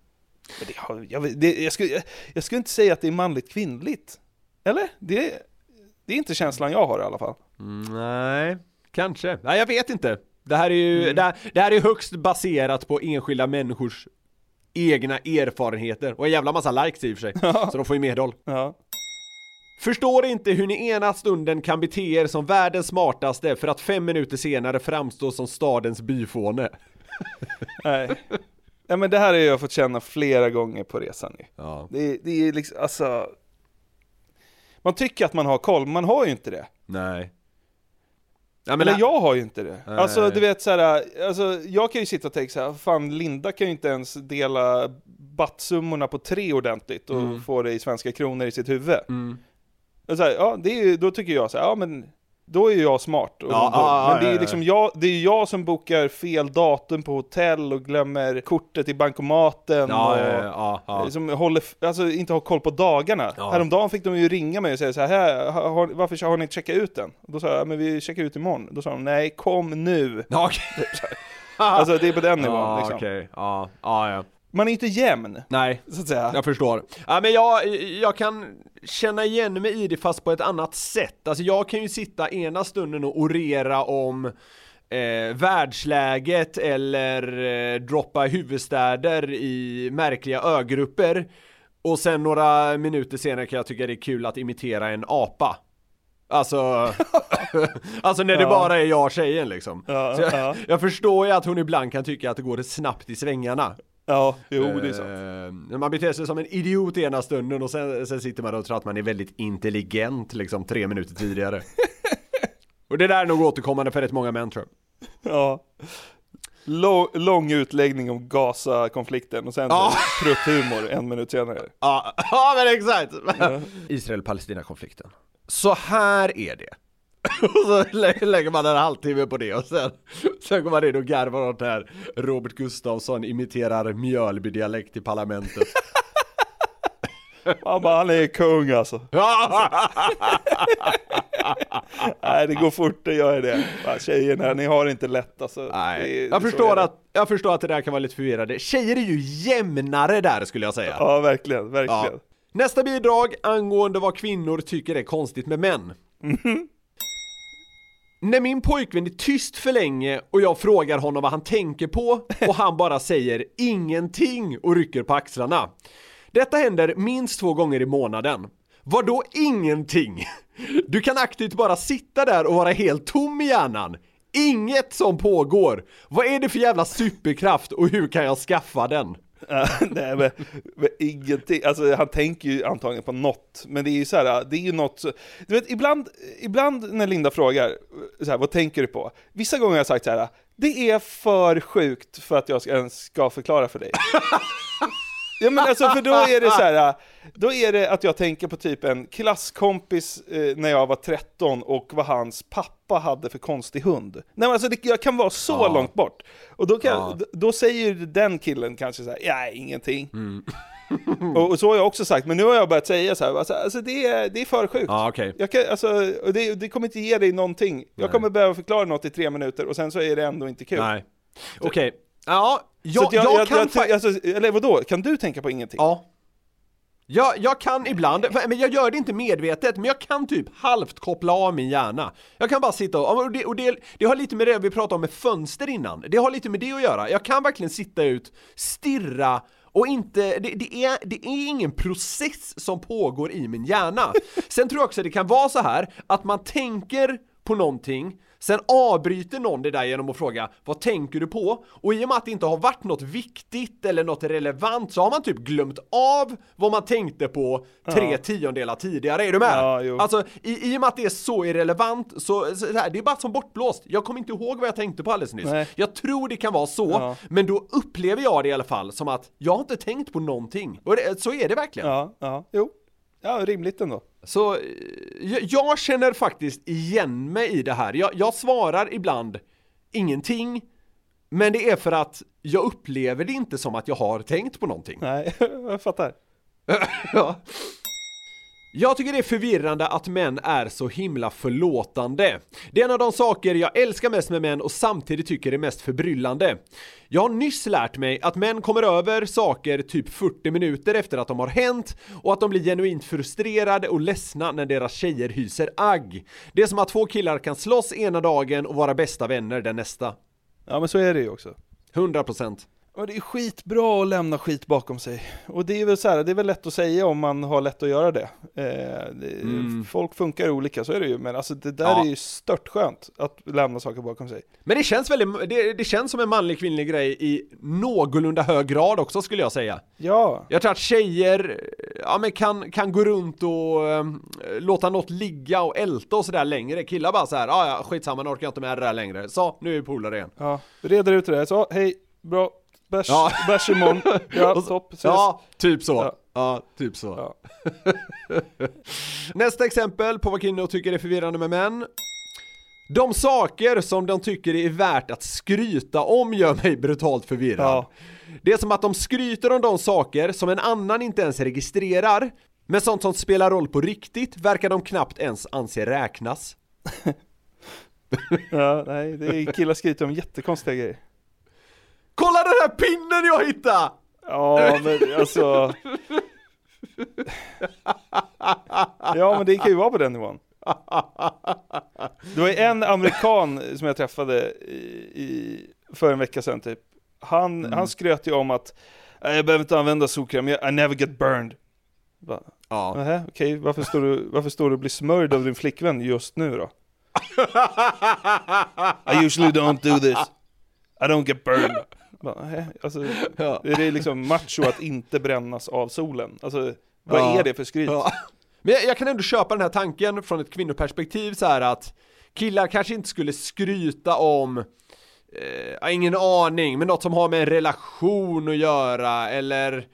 Speaker 1: Men det har, jag, det, jag, skulle, jag, jag skulle inte säga att det är manligt kvinnligt. Eller? Det, det är inte känslan jag har i alla fall.
Speaker 2: Mm, nej, kanske. Nej, jag vet inte. Det här är ju,
Speaker 1: Mm.
Speaker 2: det, här, det här är högst baserat på enskilda människors egna erfarenheter och en jävla massa likes i och för sig. Så de får ju medhåll.
Speaker 1: Ja.
Speaker 2: Förstår inte hur ni ena stunden kan bete er som världens smartaste för att fem minuter senare framstå som stadens byfåne.
Speaker 1: Nej. Ja, men det här har jag fått känna flera gånger på resan nu.
Speaker 2: Ja.
Speaker 1: Det, är- det är liksom, alltså... Man tycker att man har koll, man har ju inte det.
Speaker 2: Nej. Ja,
Speaker 1: Eller
Speaker 2: men
Speaker 1: jag har ju inte det.
Speaker 2: Nej.
Speaker 1: Alltså du vet så här, alltså jag kan ju sitta och tänka så här, fan Linda kan ju inte ens dela battsummorna på tre ordentligt och
Speaker 2: Mm.
Speaker 1: få det i svenska kronor i sitt huvud.
Speaker 2: Mm.
Speaker 1: Och så här, ja, det är då tycker jag så här, ja men då är jag smart. Och
Speaker 2: Ja, ja,
Speaker 1: men det är liksom jag, det är jag som bokar fel datum på hotell och glömmer kortet i bankomaten
Speaker 2: Ja,
Speaker 1: och
Speaker 2: ja, ja, ja.
Speaker 1: Som håller, alltså inte har koll på dagarna.
Speaker 2: Ja.
Speaker 1: Häromdagen fick de ju ringa mig och säga så här, har, varför har ni inte checkat ut den? Då sa jag, men vi checkar ut imorgon. Då sa de, nej kom nu.
Speaker 2: Okej.
Speaker 1: alltså det är på den nivån
Speaker 2: Ja,
Speaker 1: liksom.
Speaker 2: Ja, ja, ja.
Speaker 1: Man är inte jämn,
Speaker 2: Nej,
Speaker 1: så att säga.
Speaker 2: jag förstår. Ja, men jag, jag kan känna igen mig i det fast på ett annat sätt. Alltså jag kan ju sitta ena stunden och orera om eh, världsläget eller eh, droppa huvudstäder i märkliga ögrupper. Och sen några minuter senare kan jag tycka det är kul att imitera en apa. Alltså, alltså när det
Speaker 1: Ja.
Speaker 2: bara är jag och tjejen liksom.
Speaker 1: Ja,
Speaker 2: jag,
Speaker 1: ja.
Speaker 2: jag förstår ju att hon ibland kan tycka att det går snabbt i svängarna.
Speaker 1: Ja, jo det är sant.
Speaker 2: Eh, man beter sig som en idiot ena stunden och sen, sen sitter man och tror att man är väldigt intelligent liksom tre minuter tidigare. och det där är nog återkommande för rätt många män tror jag.
Speaker 1: Ja. Lång, lång utläggning om Gaza-konflikten och sen prutthumor en minut senare.
Speaker 2: Ja, ja men exakt! Israel-Palestina-konflikten. Så här är det. Och så lä- lägger man en halvtimme på det och sen, sen går man in och garvar åt det här Robert Gustafsson imiterar Mjölby-dialekt i parlamentet.
Speaker 1: Man bara, han är kung alltså. Nej, det går fort, det gör det. Tjejerna, ni har det inte lätt alltså.
Speaker 2: Nej, jag förstår, att, jag förstår att det där kan vara lite förvirrande. Tjejer är ju jämnare där skulle jag säga.
Speaker 1: Ja, verkligen, verkligen.
Speaker 2: Nästa bidrag angående vad kvinnor tycker är konstigt med män. När min pojkvän är tyst för länge och jag frågar honom vad han tänker på och han bara säger ingenting och rycker på axlarna. Detta händer minst två gånger i månaden. Vad då ingenting? Du kan aktivt bara sitta där och vara helt tom i hjärnan. Inget som pågår. Vad är det för jävla superkraft och hur kan jag skaffa den?
Speaker 1: Eh, nej men, men ingenting, alltså han tänker ju antagligen på något, men det är ju så här, det är ju något, så, du vet ibland, ibland när Linda frågar, så här, vad tänker du på? Vissa gånger har jag sagt så här, det är för sjukt för att jag ska, ens ska förklara för dig. Ja men alltså för då är det så här, då är det att jag tänker på typ en klasskompis eh, när jag var 13 och vad hans pappa hade för konstig hund. Nej men alltså det, jag kan vara så
Speaker 2: Ja.
Speaker 1: långt bort. Och då, kan,
Speaker 2: Ja.
Speaker 1: då säger den killen kanske så här, ja ingenting. och, och så har jag också sagt, men nu har jag börjat säga så här, alltså, alltså det, är, det är för sjukt.
Speaker 2: Ja, okej.
Speaker 1: Jag kan, alltså, det, det kommer inte ge dig någonting. Jag kommer behöva förklara något i tre minuter och sen så är det ändå inte kul.
Speaker 2: Nej. Okej. Ja,
Speaker 1: Så
Speaker 2: jag,
Speaker 1: jag,
Speaker 2: jag, kan
Speaker 1: jag,
Speaker 2: fa-
Speaker 1: alltså, eller vadå, kan du tänka på ingenting?
Speaker 2: Ja. Jag, jag kan ibland, men jag gör det inte medvetet, men jag kan typ halvt koppla av min hjärna. Jag kan bara sitta och, och, det, och det, det har lite med det vi pratade om med fönster innan, det har lite med det att göra. Jag kan verkligen sitta ut, stirra och inte, det, det, är, det är ingen process som pågår i min hjärna. Sen tror jag också att det kan vara så här att man tänker på någonting Sen avbryter någon det där genom att fråga Vad tänker du på? Och i och med att det inte har varit något viktigt eller något relevant så har man typ glömt av vad man tänkte på tre
Speaker 1: Ja.
Speaker 2: tiondelar tidigare, är du med?
Speaker 1: Ja, jo.
Speaker 2: Alltså i, i och med att det är så irrelevant så, så här, det är bara som bortblåst Jag kommer inte ihåg vad jag tänkte på alldeles nyss
Speaker 1: Nej.
Speaker 2: Jag tror det kan vara så,
Speaker 1: Ja.
Speaker 2: men då upplever jag det i alla fall som att jag har inte tänkt på någonting Och det, så är det verkligen
Speaker 1: Ja, ja, jo. Ja, rimligt ändå.
Speaker 2: Så eh, jag, jag känner faktiskt igen mig i det här. Jag, jag svarar ibland ingenting, men det är för att jag upplever det inte som att jag har tänkt på någonting.
Speaker 1: Nej, jag fattar.
Speaker 2: ja. Jag tycker det är förvirrande att män är så himla förlåtande. Det är en av de saker jag älskar mest med män och samtidigt tycker är mest förbryllande. Jag har nyss lärt mig att män kommer över saker typ 40 minuter efter att de har hänt och att de blir genuint frustrerade och ledsna när deras tjejer hyser agg. Det är som att två killar kan slåss ena dagen och vara bästa vänner den nästa.
Speaker 1: Ja, men så är det ju också.
Speaker 2: 100%.
Speaker 1: Och det är skitbra att lämna skit bakom sig. Och det är väl så här, det är väl lätt att säga om man har lätt att göra det. Eh, det
Speaker 2: Mm.
Speaker 1: Folk funkar olika, så är det ju. Men alltså det där
Speaker 2: Ja.
Speaker 1: är ju stört skönt att lämna saker bakom sig.
Speaker 2: Men det känns väldigt, det, det känns som en manlig kvinnlig grej i någorlunda hög grad också skulle jag säga.
Speaker 1: Ja,
Speaker 2: Jag tror att tjejer, ja men kan, kan gå runt och ehm, låta något ligga och älta och sådär längre. Killar bara så här, ja ja skitsamma nu orkar jag inte med det där längre. Så, nu är vi polare igen.
Speaker 1: ja. Reder ut det där. Så, hej, bra. Bärs,
Speaker 2: Ja.
Speaker 1: bärs imorgon. Ja, topp. Ses.
Speaker 2: Ja, typ så.
Speaker 1: Ja.
Speaker 2: Ja, typ så.
Speaker 1: Ja.
Speaker 2: Nästa exempel på vad kvinnor tycker är förvirrande med män. De saker som de tycker är värt att skryta om gör mig brutalt förvirrad.
Speaker 1: Ja.
Speaker 2: Det är som att de skryter om de saker som en annan inte ens registrerar, men sånt som spelar roll på riktigt verkar de knappt ens anse räknas.
Speaker 1: Ja, nej, det är killar skryter om jättekonstiga grejer.
Speaker 2: Kolla den här pinnen jag hittade!
Speaker 1: Ja, men alltså... Ja, men det kan ju vara på den nivån. Det var ju en amerikan som jag träffade i, i, för en vecka sedan typ. Han, han skröt ju om att "Nej, jag behöver inte använda solkräm, I never get burned. Bara,
Speaker 2: Ja.
Speaker 1: Nähä, okej, varför, står du, varför står du och blir smörjd av din flickvän just nu då? I usually don't do this. I don't get burned. Alltså,
Speaker 2: Ja.
Speaker 1: är det liksom macho att inte brännas av solen? Alltså, vad
Speaker 2: Ja.
Speaker 1: är det för skryt?
Speaker 2: Ja. Men jag, jag kan ändå köpa den här tanken från ett kvinnoperspektiv så här att killar kanske inte skulle skryta om eh, ingen aning, men något som har med en relation att göra eller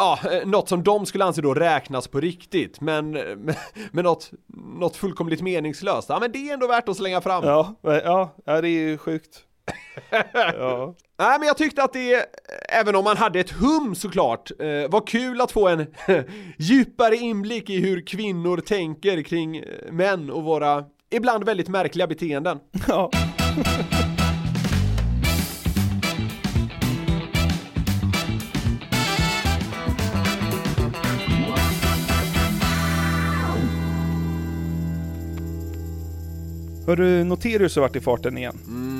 Speaker 2: Ja, eh, något som de skulle anse då räknas på riktigt, men, men, men något, något fullkomligt meningslöst. Ja, men det är ändå värt att slänga fram.
Speaker 1: Ja, ja, ja det är ju sjukt. Ja.
Speaker 2: Nej men jag tyckte att det, även om man hade ett hum såklart, eh, var kul att få en djupare inblick i hur kvinnor tänker kring eh, män och våra ibland väldigt märkliga beteenden.
Speaker 1: Ja. Hörru, Noterius har varit i farten igen.
Speaker 2: Mm,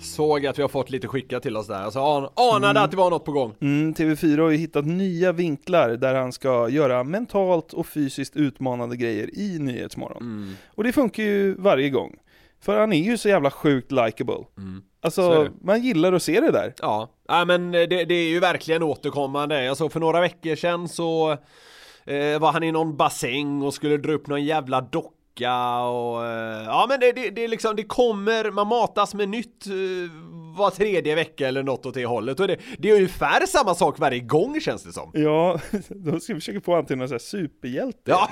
Speaker 2: såg att vi har fått lite skickat till oss där, alltså an anade att det var något på gång.
Speaker 1: Mm, TV4 har ju hittat nya vinklar där han ska göra mentalt och fysiskt utmanande grejer i Nyhetsmorgon.
Speaker 2: Mm.
Speaker 1: Och det funkar ju varje gång. För han är ju så jävla sjukt likable.
Speaker 2: Mm.
Speaker 1: Alltså, man gillar att se det där.
Speaker 2: Ja, ja men det, det är ju verkligen återkommande. Alltså för några veckor sedan så eh, var han i någon bassäng och skulle dra upp någon jävla docka och eh, ja men det, det, det liksom, det kommer, man matas med nytt eh, var tredje vecka eller något åt det hållet och det, det är ungefär samma sak varje gång känns det som.
Speaker 1: Ja, de ska försöka få till någon sån här superhjälte.
Speaker 2: Ja.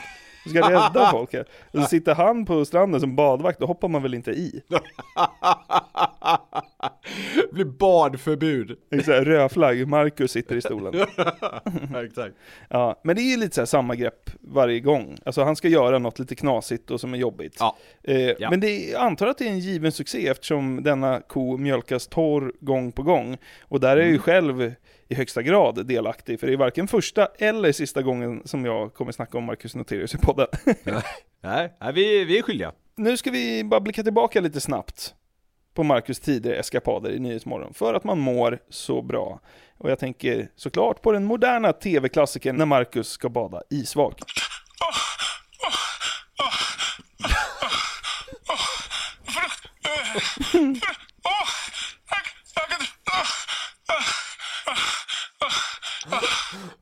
Speaker 1: Som ska rädda folk här. Och så sitter han på stranden som badvakt, då hoppar man väl inte i?
Speaker 2: Det blir badförbud.
Speaker 1: Exakt, rödflagg, Marcus sitter i stolen.
Speaker 2: Exakt.
Speaker 1: Ja, men det är ju lite så här samma grepp varje gång. Alltså han ska göra något lite knasigt och som är jobbigt.
Speaker 2: Ja.
Speaker 1: Eh,
Speaker 2: Ja.
Speaker 1: Men det, jag antar att det är en given succé eftersom denna ko mjölkas torr gång på gång. Och där är jag
Speaker 2: Mm.
Speaker 1: ju själv i högsta grad delaktig, för det är varken första eller sista gången som jag kommer snacka om Marcus Noterius i podden.
Speaker 2: Nej, nej vi, vi är skyldiga.
Speaker 1: nu ska vi bara blicka tillbaka lite snabbt på Marcus tidigare eskapader i Nyhetsmorgon, för att man mår så bra. Och jag tänker såklart på den moderna tv-klassikern när Marcus ska bada isvak.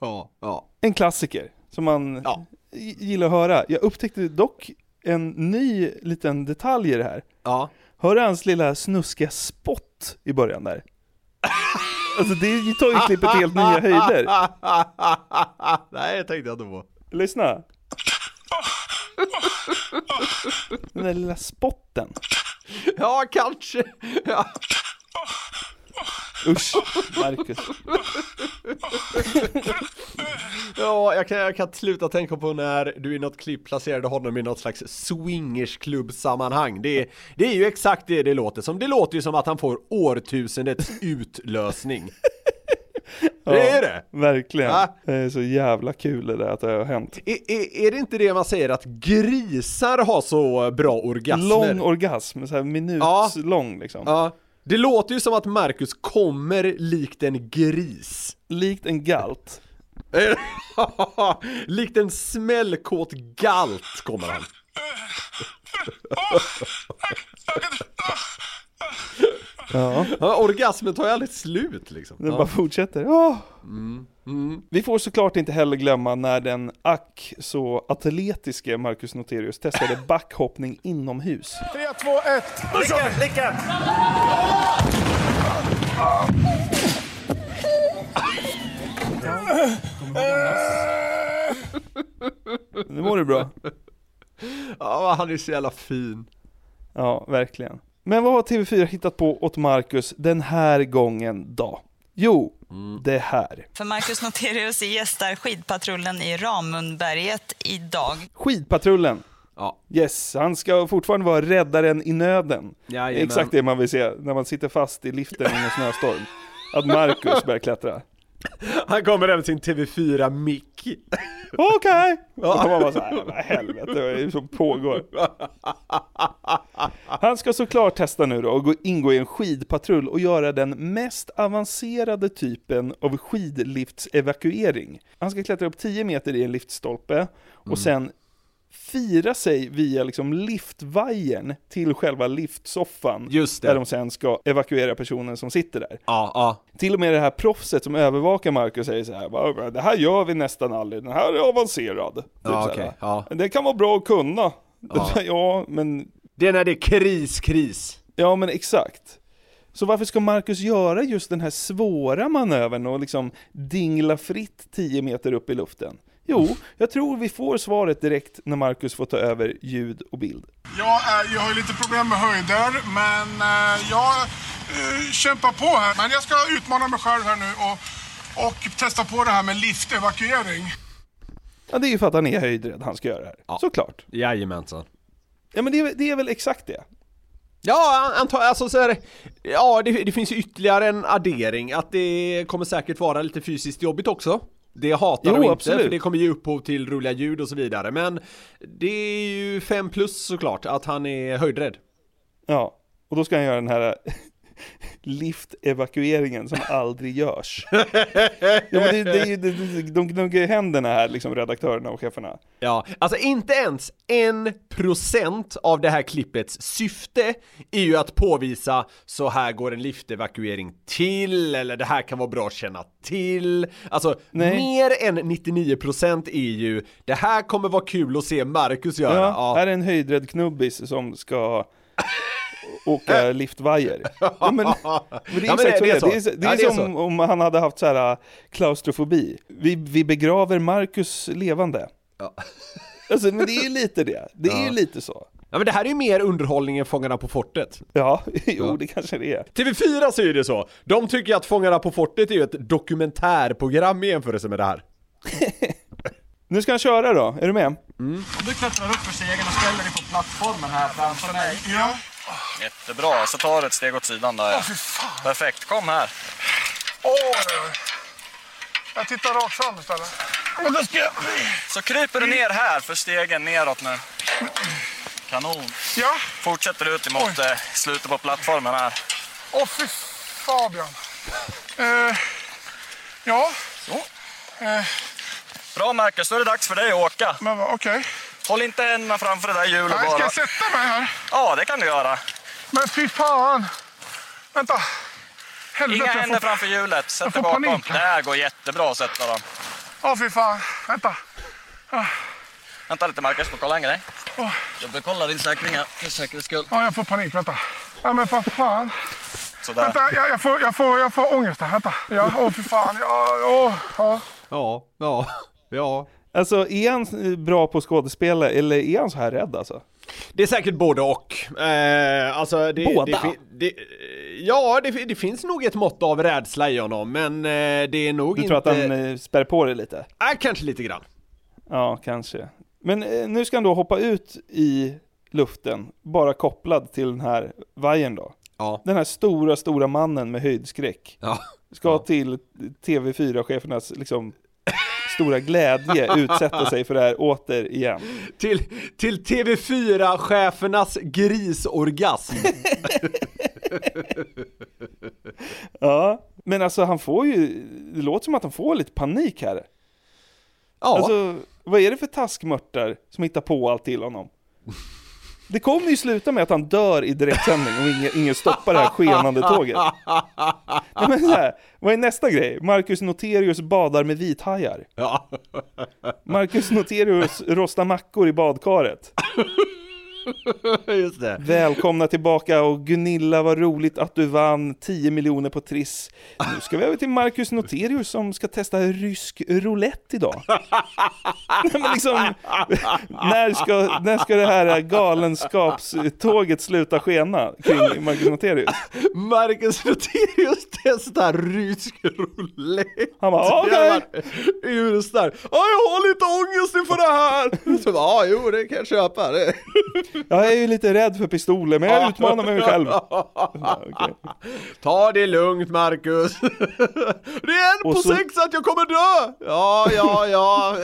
Speaker 2: Ja, ja.
Speaker 1: En klassiker som man g- gillar att höra. Jag upptäckte dock en ny liten detalj i det här.
Speaker 2: Ja.
Speaker 1: Hör hans lilla snuskiga spott i början där? Alltså det tar ju klippet helt nya höjder.
Speaker 2: Nej, jag tänkte jag inte på.
Speaker 1: Lyssna. Den där lilla spotten.
Speaker 2: Ja, kanske. Ja.
Speaker 1: Usch, Marcus.
Speaker 2: Ja, jag kan, jag kan sluta tänka på när du i något klipp placerade honom i något slags swingersklubb-sammanhang. Det, är- det är ju exakt det det låter som. Det låter ju som att han får årtusendets utlösning. Det är det!
Speaker 1: Verkligen.
Speaker 2: Ja.
Speaker 1: Det är så jävla kul det där att det har hänt.
Speaker 2: Är, är, är det inte det man säger att grisar har så bra orgasmer?
Speaker 1: Lång orgasm, så här minutslång liksom.
Speaker 2: Ja. Det låter ju som att Marcus kommer likt en gris.
Speaker 1: Likt en galt.
Speaker 2: likt en smällkåt galt kommer han.
Speaker 1: Ja.
Speaker 2: Ja, orgasmen tar ju aldrig slut liksom.
Speaker 1: Den
Speaker 2: Ja.
Speaker 1: bara fortsätter. Åh!
Speaker 2: Mm. Mm.
Speaker 1: Vi får såklart inte heller glömma när den ack så atletiske Marcus Noterius testade backhoppning inomhus.
Speaker 5: 3, 2, 1. Lycka, lycka!
Speaker 1: Nu mår du bra.
Speaker 2: Ja, han är så jävla fin.
Speaker 1: Ja, verkligen. Men vad har TV4 hittat på åt Marcus den här gången då? Jo, det här.
Speaker 6: För Marcus Noterius gästar skidpatrullen i Ramundberget idag.
Speaker 1: Skidpatrullen.
Speaker 2: Ja.
Speaker 1: Yes, han ska fortfarande vara räddaren i nöden.
Speaker 2: Jajamän.
Speaker 1: Exakt det man vill se när man sitter fast i liften i en snöstorm. Att Marcus börjar klättra.
Speaker 2: Han kommer hem sin TV4-mick.
Speaker 1: Okej! Och man bara såhär, vad helvete, vad är det som pågår? Han ska såklart testa nu då och gå- ingå i en skidpatrull och göra den mest avancerade typen av skidliftsevakuering. Han ska klättra upp 10 meter i en liftstolpe och
Speaker 2: Mm.
Speaker 1: sen fira sig via liksom liftvajern till själva liftsoffan.
Speaker 2: Just det.
Speaker 1: Där de sen ska evakuera personen som sitter där.
Speaker 2: Ja, ja.
Speaker 1: Till och med det här proffset som övervakar Marcus säger så här, "Va, det här gör vi nästan aldrig, den här är avancerad. Typ
Speaker 2: Ja,
Speaker 1: här.
Speaker 2: okej, ja.
Speaker 1: Det kan vara bra att kunna.
Speaker 2: Ja.
Speaker 1: ja, men...
Speaker 2: Det är när det är kris, kris.
Speaker 1: Ja, men exakt. Så varför ska Marcus göra just den här svåra manövern och liksom dingla fritt 10 meter upp i luften? Jo, jag tror vi får svaret direkt när Marcus får ta över ljud och bild.
Speaker 7: Jag, är, jag har ju lite problem med höjder, men eh, jag eh, kämpar på här. Men jag ska utmana mig själv här nu och, och testa på det här med liftevakuering.
Speaker 1: Ja, det är ju för att han är höjdrädd han ska göra det här. Såklart.
Speaker 2: Jajamensan.
Speaker 1: Ja men det är, det är väl exakt det.
Speaker 2: Ja, antar alltså så här, ja det, det finns ju ytterligare en addering att det kommer säkert vara lite fysiskt jobbigt också. Det hatar
Speaker 1: Jo,
Speaker 2: de inte,
Speaker 1: absolut.
Speaker 2: för det kommer ge upphov till roliga ljud och så vidare, men det är ju 5 plus såklart, att han är höjdrädd.
Speaker 1: Ja, och då ska han göra den här liftevakueringen som aldrig görs. ja, men det, det är ju, de gnuggar ju händerna här, liksom redaktörerna och cheferna.
Speaker 2: Ja, alltså inte ens en procent av det här klippets syfte är ju att påvisa så här går en liftevakuering till, eller det här kan vara bra att känna till. Alltså,
Speaker 1: Nej.
Speaker 2: mer än 99% är ju det här kommer vara kul att se Marcus göra.
Speaker 1: Ja,
Speaker 2: Ja,
Speaker 1: Här är en höjdrädd knubbis som ska åka liftvajer. Ja, men, men det är
Speaker 2: Ja, men
Speaker 1: exakt
Speaker 2: det-
Speaker 1: så
Speaker 2: det
Speaker 1: det
Speaker 2: är
Speaker 1: är.
Speaker 2: så.
Speaker 1: Det är, det
Speaker 2: Ja,
Speaker 1: är
Speaker 2: det är
Speaker 1: som om han hade haft så här äh, klaustrofobi. Vi, vi begraver Marcus levande. Alltså, men det är ju lite det. Det är ju
Speaker 2: Ja.
Speaker 1: lite så.
Speaker 2: Ja men det här är ju mer underhållning än Fångarna på fortet.
Speaker 1: Ja, jo det kanske det är.
Speaker 2: TV4 säger det så. De tycker att Fångarna på fortet är ju ett dokumentärprogram i jämförelse med det här.
Speaker 1: Nu ska han köra då, är du med?
Speaker 2: Mm.
Speaker 5: Du klättrar upp för stegen och ställer dig på plattformen här framför mig.
Speaker 7: Ja.
Speaker 8: Jättebra, så tar du ett steg åt sidan där.
Speaker 7: Fan.
Speaker 8: Perfekt, kom här.
Speaker 7: Åh, oj, oj. Jag tittar rakt fram istället.
Speaker 8: Så kryper du ner här för stegen neråt nu. Kanon.
Speaker 7: Ja.
Speaker 8: Fortsätter ut emot eh, slutet på plattformen här.
Speaker 7: Åh, fy Fabian. Eh, ja. Eh,
Speaker 8: Bra Marcus, då är det dags för dig att åka.
Speaker 7: men okej.
Speaker 8: Håll inte händerna framför det där hjulet
Speaker 7: Nej, ska
Speaker 8: bara.
Speaker 7: jag sätta mig här?
Speaker 8: Ja, det kan du göra.
Speaker 7: Men fy fan. Vänta. Helvete,
Speaker 8: Inga händer
Speaker 7: får...
Speaker 8: framför hjulet. Sätt dig bakom.
Speaker 7: panik
Speaker 8: Det här går jättebra att sätta dem.
Speaker 7: Åh, fy fan. Vänta.
Speaker 8: Vänta lite Marcus, får kolla en grej.
Speaker 7: Åh.
Speaker 8: Jag bekollar din säkring här, för säkerhets skull.
Speaker 7: Ja, jag får panik. Vänta. Ja, men för fan.
Speaker 8: Sådär.
Speaker 7: Vänta, jag, jag, får, jag, får, jag får ångest här. Vänta. Ja, åh, fy fan. Ja, åh, ja.
Speaker 2: Ja, ja, ja.
Speaker 1: Alltså är han eh, bra på skådespela eller är han så här rädd alltså?
Speaker 2: Det är säkert både och. Eh, alltså det,
Speaker 1: Båda?
Speaker 2: Det, det, ja, det, fi- det finns nog ett mått av rädsla i honom, men eh, det är nog
Speaker 1: Du
Speaker 2: inte...
Speaker 1: tror att han eh, spär på det lite?
Speaker 2: Äh, kanske lite grann.
Speaker 1: Ja, kanske. Men eh, nu ska han då hoppa ut i luften, bara kopplad till den här vajern då.
Speaker 2: Ja.
Speaker 1: Den här stora, stora mannen med höjdskräck.
Speaker 2: Ja.
Speaker 1: Ska till TV4-chefernas liksom stora glädje utsätta sig för det här återigen.
Speaker 2: Till, till TV4-chefernas grisorgasm.
Speaker 1: Ja, men alltså han får ju, det låter som att han får lite panik här.
Speaker 2: Ja.
Speaker 1: Alltså, vad är det för taskmörtar som hittar på allt till honom? Det kommer ju sluta med att han dör i direktsändning om ingen, ingen stoppar det här skenande tåget. Nej, men så här, vad är nästa grej? Marcus Noterius badar med vithajar.
Speaker 2: Ja.
Speaker 1: Marcus Noterius rostar mackor i badkaret.
Speaker 2: Just det.
Speaker 1: Välkomna tillbaka och Gunilla, vad roligt att du vann 10 miljoner på Triss. Nu ska vi över till Marcus Noterius som ska testa rysk roulette idag. Men liksom, när, ska, när ska det här galenskapståget sluta skena kring Marcus Noterius?
Speaker 2: Marcus Noterius testar rysk roulette.
Speaker 1: Han bara, okej.
Speaker 2: Urstark. Ja, jag har lite ångest inför det här. Så bara, ja, jo, det kan jag köpa. Det.
Speaker 1: Jag är ju lite rädd för pistoler, men jag utmanar mig själv.
Speaker 2: Ta det lugnt Marcus. Det är en
Speaker 1: Och
Speaker 2: på
Speaker 1: så-
Speaker 2: sex att jag kommer dö. Ja, ja, ja.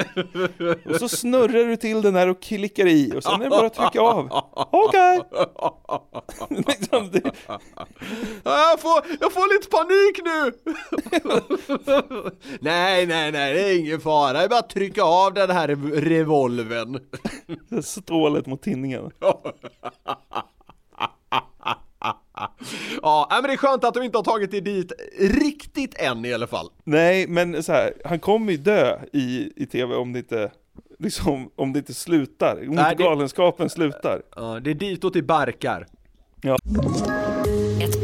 Speaker 1: Och så snurrar du till den här och klickar i och sen är det bara att trycka av. Okej. liksom, det,
Speaker 2: Ja, Jag får, jag får lite panik nu! nej, nej, nej, det är ingen fara. Det är bara att trycka av den här revolven.
Speaker 1: stålet mot tinningen.
Speaker 2: Ja, men det är skönt att de inte har tagit det dit riktigt än i alla fall.
Speaker 1: Nej, men så här, han kommer ju dö i, i tv om det inte, liksom, om det inte slutar. Om
Speaker 2: Nej,
Speaker 1: inte
Speaker 2: det-
Speaker 1: galenskapen slutar.
Speaker 2: Ja, det är ditåt det barkar.
Speaker 1: Ja.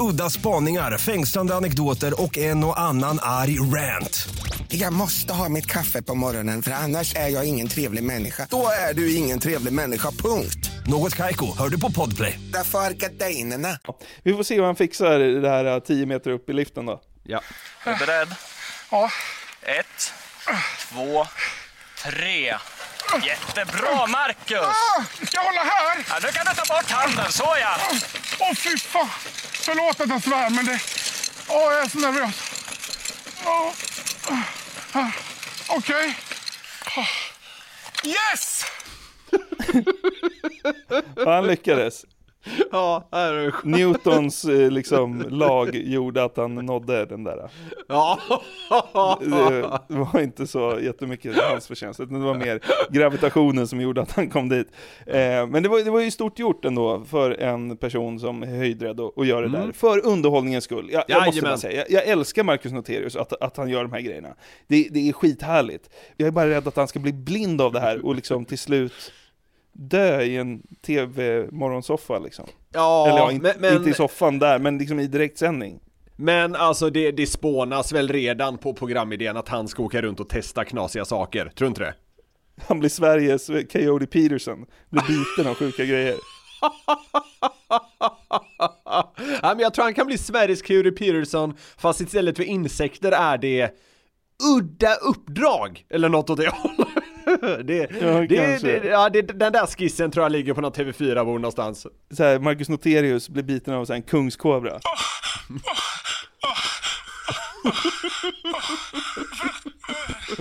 Speaker 9: Udda spaningar, fängslande anekdoter och en och annan arg rant.
Speaker 10: Jag måste ha mitt kaffe på morgonen för annars är jag ingen trevlig människa. Då är du ingen trevlig människa, punkt.
Speaker 9: Något Kaiko, hör du på Podplay.
Speaker 10: Därför är gardinerna.
Speaker 1: Vi får se hur han fixar det här eh, 10 meter upp i liften då.
Speaker 2: Ja.
Speaker 8: Är du beredd?
Speaker 7: Ja.
Speaker 8: Ett, två, tre. Jättebra Marcus!
Speaker 7: Ah, jag hålla här?
Speaker 8: Ja, nu kan du ta bort handen, så ja!
Speaker 7: Åh fy fan! Förlåt att jag svär men det... Åh jag är så nervös. Oh. Ah, Okej. Ah. Yes!
Speaker 1: Han lyckades.
Speaker 2: Ja, det är skönt.
Speaker 1: Newtons eh, liksom, lag gjorde att han nådde den där.
Speaker 2: Ja.
Speaker 1: Det var inte så jättemycket hans förtjänst, utan det var mer gravitationen som gjorde att han kom dit. Eh, men det var, det var ju stort gjort ändå för en person som är höjdrädd och, och gör det
Speaker 2: Mm.
Speaker 1: där, för underhållningens skull. Jag, jag måste bara säga, jag, jag älskar Marcus Noterius, att, att han gör de här grejerna. Det, det är skithärligt. Jag är bara rädd att han ska bli blind av det här och liksom till slut dö i en tv-morgonsoffa liksom.
Speaker 2: Ja,
Speaker 1: Eller ja, in,
Speaker 2: men- men-
Speaker 1: inte i soffan där, men liksom i direktsändning.
Speaker 2: Men alltså det, det spånas väl redan på programidén att han ska åka runt och testa knasiga saker, tror du inte det?
Speaker 1: Han blir Sveriges Coyote Peterson, blir biten av sjuka grejer.
Speaker 2: Ja, men jag tror han kan bli Sveriges Curie Peterson, fast istället för insekter är det udda uppdrag, eller något åt det hållet. det,
Speaker 1: Ja,
Speaker 2: det, det, ja, det, den där skissen tror jag ligger på någon TV4-bord någonstans.
Speaker 1: Så här, Marcus Noterius blir biten av så här en kungskobra.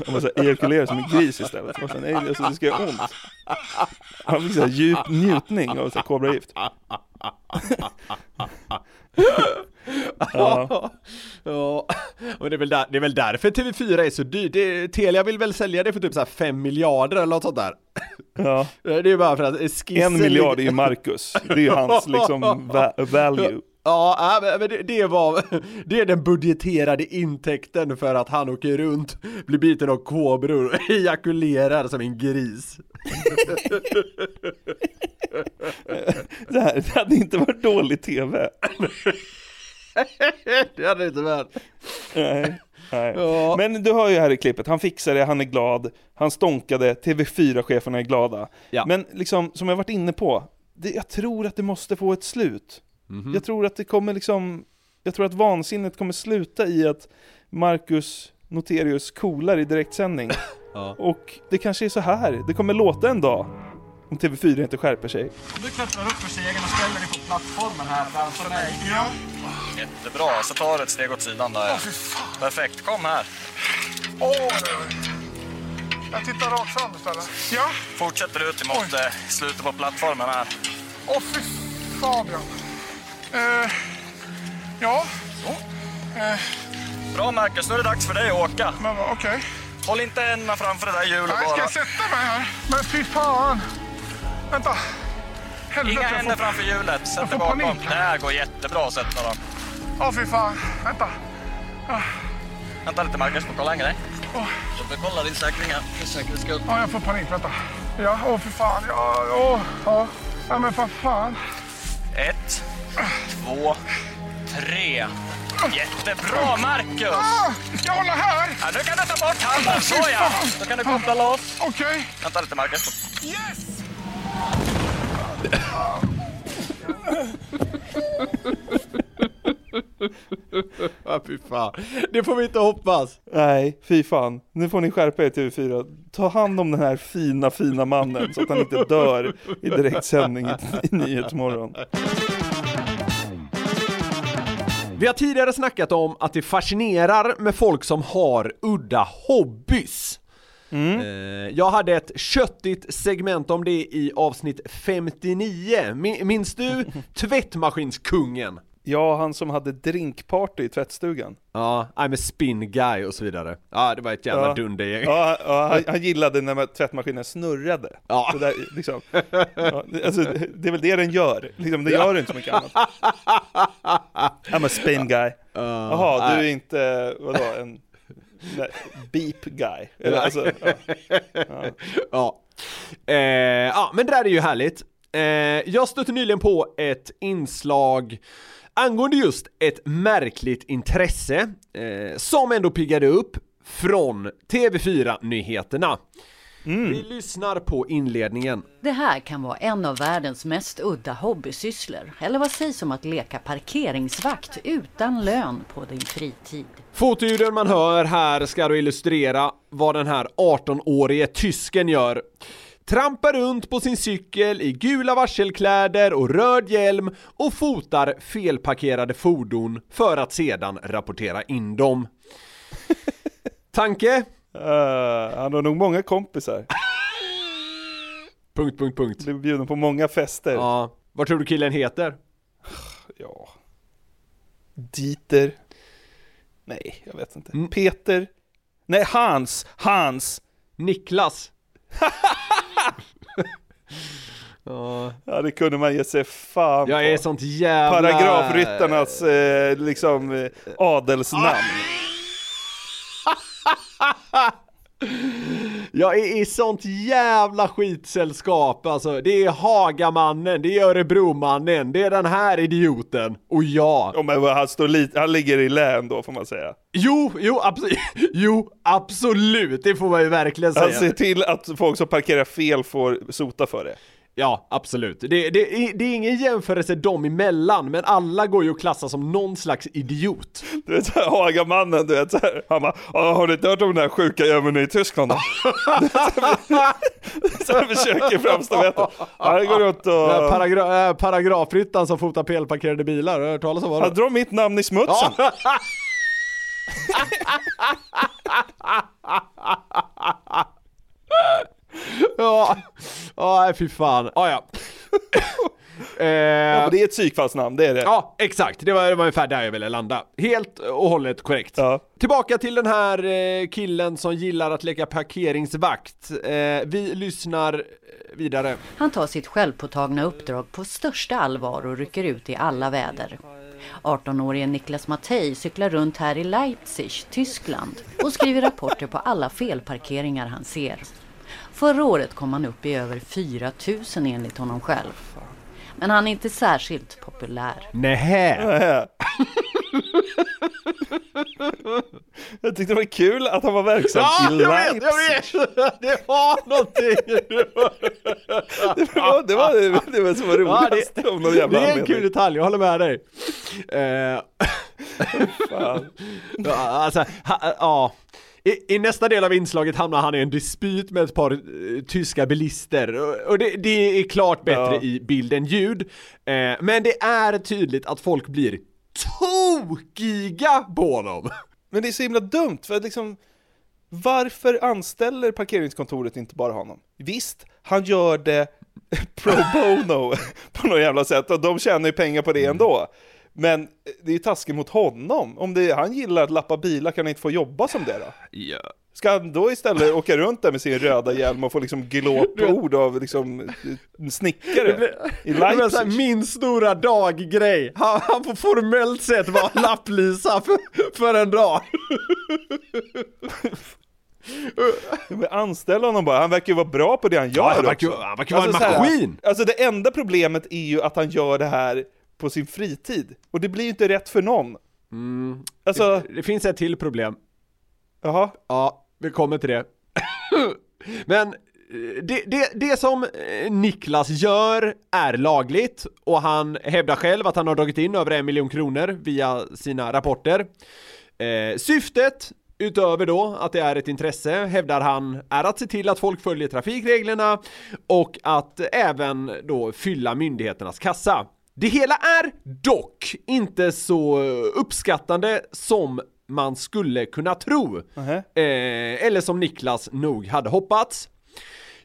Speaker 1: Han måste ejakulera som en gris istället. Och sen, alltså, det ska göra ont. Han fick så här djup njutning av kobragift.
Speaker 2: Ja. ja, och det är, väl där, det är väl därför TV4 är så dyrt. Det, Telia vill väl sälja det för typ så här 5 miljarder eller något sånt där.
Speaker 1: Ja.
Speaker 2: Det är bara för att skissen
Speaker 1: En miljard är ju Marcus. Det är ju hans liksom va- value.
Speaker 2: Ja, men- det var, det är den budgeterade intäkten för att han åker runt, blir biten av kobror och ejakulerar som en gris.
Speaker 1: Det, här, det hade inte varit dålig TV.
Speaker 2: det hade det inte varit.
Speaker 1: Nej. Nej. Men du hör ju här i klippet, han fixar det, han är glad, han stånkade, TV4-cheferna är glada. Men liksom, som jag varit inne på, det, jag tror att det måste få ett slut.
Speaker 2: Mhm.
Speaker 1: Jag tror att det kommer liksom, jag tror att vansinnet kommer sluta i att Marcus Noterius coolar i direktsändning.
Speaker 2: Ja.
Speaker 1: Och det kanske är så här det kommer låta en dag, om TV4 inte skärper sig.
Speaker 8: Du klättrar upp för stegen och ställer dig på plattformen här framför mig. Ja. Jättebra, så tar du ett steg åt sidan där. Perfekt, kom här.
Speaker 7: Åh, jag tittar rakt fram istället. Ja.
Speaker 8: Fortsätter ut emot eh, slutet på plattformen här.
Speaker 7: Åh fy Fabian. Eh, ja. Eh,
Speaker 8: Bra Marcus, nu är det dags för dig att åka.
Speaker 7: Men okej.
Speaker 8: Håll inte händerna framför det där hjulet
Speaker 7: nej, ska
Speaker 8: bara.
Speaker 7: jag sätta mig här? Men fy fan. Vänta. Helvete,
Speaker 8: Inga händer
Speaker 7: får-
Speaker 8: framför hjulet, sätt dig
Speaker 7: får
Speaker 8: bakom.
Speaker 7: panik.
Speaker 8: Det här går jättebra att sätta dem.
Speaker 7: Åh fy fan. Vänta. Ah.
Speaker 8: Vänta lite Marcus, får kolla en grej.
Speaker 7: Åh.
Speaker 8: Jag vill kolla din säkring här, för säkerhets skull.
Speaker 7: Ja, jag får panik. Vänta. Ja, åh fy fan. Ja, åh. Ja. ja, men vad fan.
Speaker 8: Ett, två, tre. Jättebra Marcus!
Speaker 7: Ah, jag hålla här?
Speaker 8: Ja, nu kan du ta bort handen, så
Speaker 7: Fy
Speaker 8: ja!
Speaker 7: fan.
Speaker 8: Då kan du koppla loss.
Speaker 7: Okej.
Speaker 8: Vänta lite Marcus.
Speaker 7: Yes!
Speaker 2: Ja, fy fan. Det får vi inte hoppas.
Speaker 1: Nej, fy fan. Nu får ni skärpa er TV4. Ta hand om den här fina, fina mannen så att han inte dör i direktsändning i, i Nyhetsmorgon.
Speaker 2: Vi har tidigare snackat om att det fascinerar med folk som har udda hobbys. Eh, Jag hade ett köttigt segment om det i avsnitt 59. Min- Minns du tvättmaskinskungen?
Speaker 1: Ja, han som hade drinkparty i tvättstugan.
Speaker 2: Ja, I'm a spin guy och så vidare. Ja, det var ett jävla
Speaker 1: Ja.
Speaker 2: dundergäng.
Speaker 1: Ja, ja han, han gillade när tvättmaskinen snurrade.
Speaker 2: Ja.
Speaker 1: Det, där, liksom. ja, alltså, det är väl det den gör. Liksom, det gör inte så mycket annat. I'm a spin guy. Jaha, du är inte, vadå, en beep guy? Eller, alltså, ja. Ja.
Speaker 2: ja. Eh, ja, men det där är ju härligt. Eh, jag stötte nyligen på ett inslag angående just ett märkligt intresse eh, som ändå piggade upp från TV4-nyheterna. Vi lyssnar på inledningen.
Speaker 11: Det här kan vara en av världens mest udda hobbysysslor. Eller vad sägs om att leka parkeringsvakt utan lön på din fritid?
Speaker 2: Fotoljuden man hör här ska då illustrera vad den här 18-årige tysken gör. Trampar runt på sin cykel i gula varselkläder och röd hjälm och fotar felparkerade fordon för att sedan rapportera in dem. Tanke?
Speaker 1: Eh, han har nog många kompisar.
Speaker 2: punkt, punkt, punkt.
Speaker 1: Blir bjuden på många fester.
Speaker 2: Ja. Vad tror du killen heter?
Speaker 1: Ja. Dieter. Nej, jag vet inte.
Speaker 2: Mm.
Speaker 1: Peter. Nej, Hans. Hans.
Speaker 2: Niklas. ja.
Speaker 1: ja, det kunde man ge sig fan
Speaker 2: Jag är
Speaker 1: på.
Speaker 2: sånt jävla...
Speaker 1: Paragrafryttarnas eh, liksom eh, adelsnamn.
Speaker 2: Jag är i sånt jävla skitsällskap alltså. Det är Hagamannen, det är Örebromannen, det är den här idioten och jag.
Speaker 1: Ja, men han, står lite, han ligger i län då får man säga.
Speaker 2: Jo, jo, absolut, jo, absolut, det får man ju verkligen säga.
Speaker 1: Han ser till att folk som parkerar fel får sota för det.
Speaker 2: Ja, absolut. Det, det, det är ingen jämförelse dem emellan, men alla går ju att klassa som någon slags idiot.
Speaker 1: Du vet såhär, Hagamannen, du vet såhär, han bara "Ja, har du inte hört om den här sjuka jäveln i Tyskland då? Så han försöker framstå bättre. Han går runt
Speaker 2: Den här
Speaker 1: och...
Speaker 2: Paragra äh, paragrafryttaren som fotar felparkerade bilar, har du hört talas om vad
Speaker 1: Han drar mitt namn i smutsen.
Speaker 2: Ja, ja, nej, fy fan. Ah, ja. eh,
Speaker 1: Ja, det är ett psykfallsnamn, det är det.
Speaker 2: Ja, exakt. Det var, det var ungefär där jag ville landa. Helt och hållet korrekt. Tillbaka till den här eh, killen som gillar att leka parkeringsvakt. Eh, vi lyssnar vidare.
Speaker 11: Han tar sitt självpåtagna uppdrag på största allvar och rycker ut i alla väder. 18-årige Niklas Mattei cyklar runt här i Leipzig, Tyskland och skriver rapporter på alla felparkeringar han ser. Förra året kom han upp i över 4 000 enligt honom själv. Men han är inte särskilt populär.
Speaker 2: Nähä.
Speaker 1: Jag tyckte det var kul att han var verksam
Speaker 2: Ja,
Speaker 1: i
Speaker 2: jag vet,
Speaker 1: Leipzig.
Speaker 2: jag vet! Det var någonting!
Speaker 1: Det var det, var, det, det var som var
Speaker 2: Ja,
Speaker 1: roligast av någon jävla
Speaker 2: det är en
Speaker 1: anledning.
Speaker 2: kul detalj, jag håller med dig. Eh, ja, alltså, ha, ja. I, I nästa del av inslaget hamnar han i en dispyt med ett par eh, tyska bilister och, och det, det är klart bättre
Speaker 1: Ja.
Speaker 2: i bild än ljud. Eh, men det är tydligt att folk blir tokiga på honom.
Speaker 1: Men det är så himla dumt, för att liksom varför anställer parkeringskontoret inte bara honom? Visst, han gör det pro bono på något jävla sätt och de tjänar ju pengar på det ändå. Men det är ju taskigt mot honom. Om det, han gillar att lappa bilar, kan han inte få jobba som det då?
Speaker 2: Ja.
Speaker 1: Ska han då istället åka runt där med sin röda hjälm och få liksom glåpord av liksom en snickare i
Speaker 2: så här,
Speaker 1: Leipzig?
Speaker 2: min stora dag-grej. Han, han får formellt sett vara lapplisa för, för en dag.
Speaker 1: Men anställ honom bara, han verkar ju vara bra på det han gör
Speaker 2: Ja, han verkar han verkar vara en
Speaker 1: så här,
Speaker 2: maskin.
Speaker 1: alltså det enda problemet är ju att han gör det här på sin fritid. Och det blir ju inte rätt för någon. Alltså...
Speaker 2: Det, det finns ett till problem.
Speaker 1: Jaha?
Speaker 2: Ja, vi kommer till det. Men eh, det, det, det som eh, Niklas gör är lagligt och han hävdar själv att han har dragit in över en miljon kronor via sina rapporter. Eh, syftet Utöver då att det är ett intresse hävdar han är att se till att folk följer trafikreglerna och att även då fylla myndigheternas kassa. Det hela är dock inte så uppskattande som man skulle kunna tro. Eh, eller som Niklas nog hade hoppats.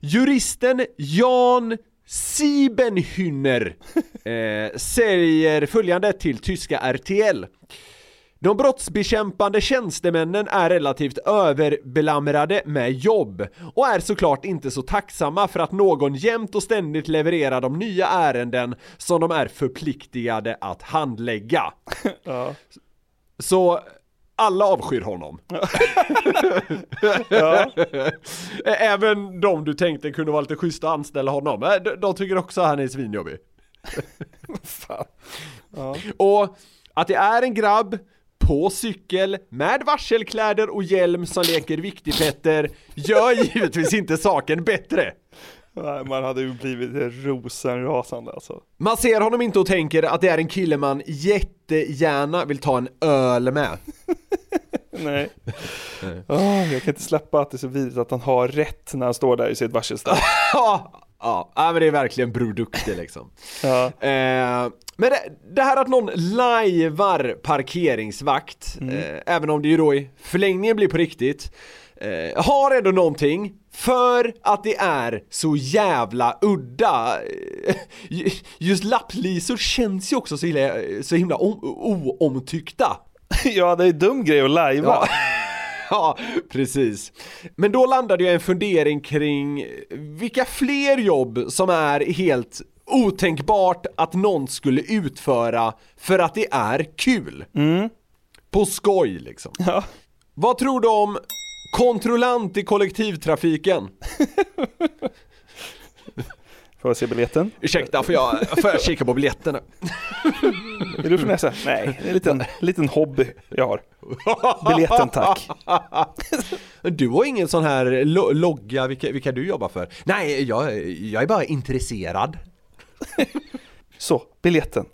Speaker 2: Juristen Jan Siebenhüner eh, säger följande till tyska RTL. De brottsbekämpande tjänstemännen är relativt överbelamrade med jobb och är såklart inte så tacksamma för att någon jämt och ständigt levererar de nya ärenden som de är förpliktigade att handlägga.
Speaker 1: Ja.
Speaker 2: Så alla avskyr honom.
Speaker 1: Ja.
Speaker 2: Även de du tänkte kunde vara lite schyssta att anställa honom, de, tycker också han är svinjobbig.
Speaker 1: Ja.
Speaker 2: Och att det är en grabb på cykel med varselkläder och hjälm som leker viktig-Petter gör givetvis inte saken bättre.
Speaker 1: Nej, man hade ju blivit rosenrasande alltså.
Speaker 2: Man ser honom inte och tänker att det är en kille man jättegärna vill ta en öl med.
Speaker 1: Nej. Oh, jag kan inte släppa att det är så vidrigt att han har rätt när han står där i sitt varselställ.
Speaker 2: Ja, men det är verkligen Bror Duktig liksom.
Speaker 1: Ja.
Speaker 2: Eh, men det, det här att någon lajvar parkeringsvakt, eh, även om det ju då i förlängningen blir på riktigt, eh, har ändå någonting för att det är så jävla udda. Eh, Just lapplisor känns ju också så himla, så himla om, oomtyckta.
Speaker 1: ja, det är en dum grej att lajva.
Speaker 2: Ja. Ja, precis. Men då landade jag i en fundering kring vilka fler jobb som är helt otänkbart att någon skulle utföra för att det är kul. På skoj liksom.
Speaker 1: Ja.
Speaker 2: Vad tror du om kontrollant i kollektivtrafiken?
Speaker 1: Får jag se biljetten?
Speaker 2: Ursäkta, får jag, får jag kika på biljetterna?
Speaker 1: Är du från Näsa? Nej, det är en liten, liten hobby jag har. Biljetten tack.
Speaker 2: Du har ingen sån här lo logga, vilka, vilka du jobbar för? Nej, jag, jag är bara intresserad.
Speaker 1: Så, biljetten.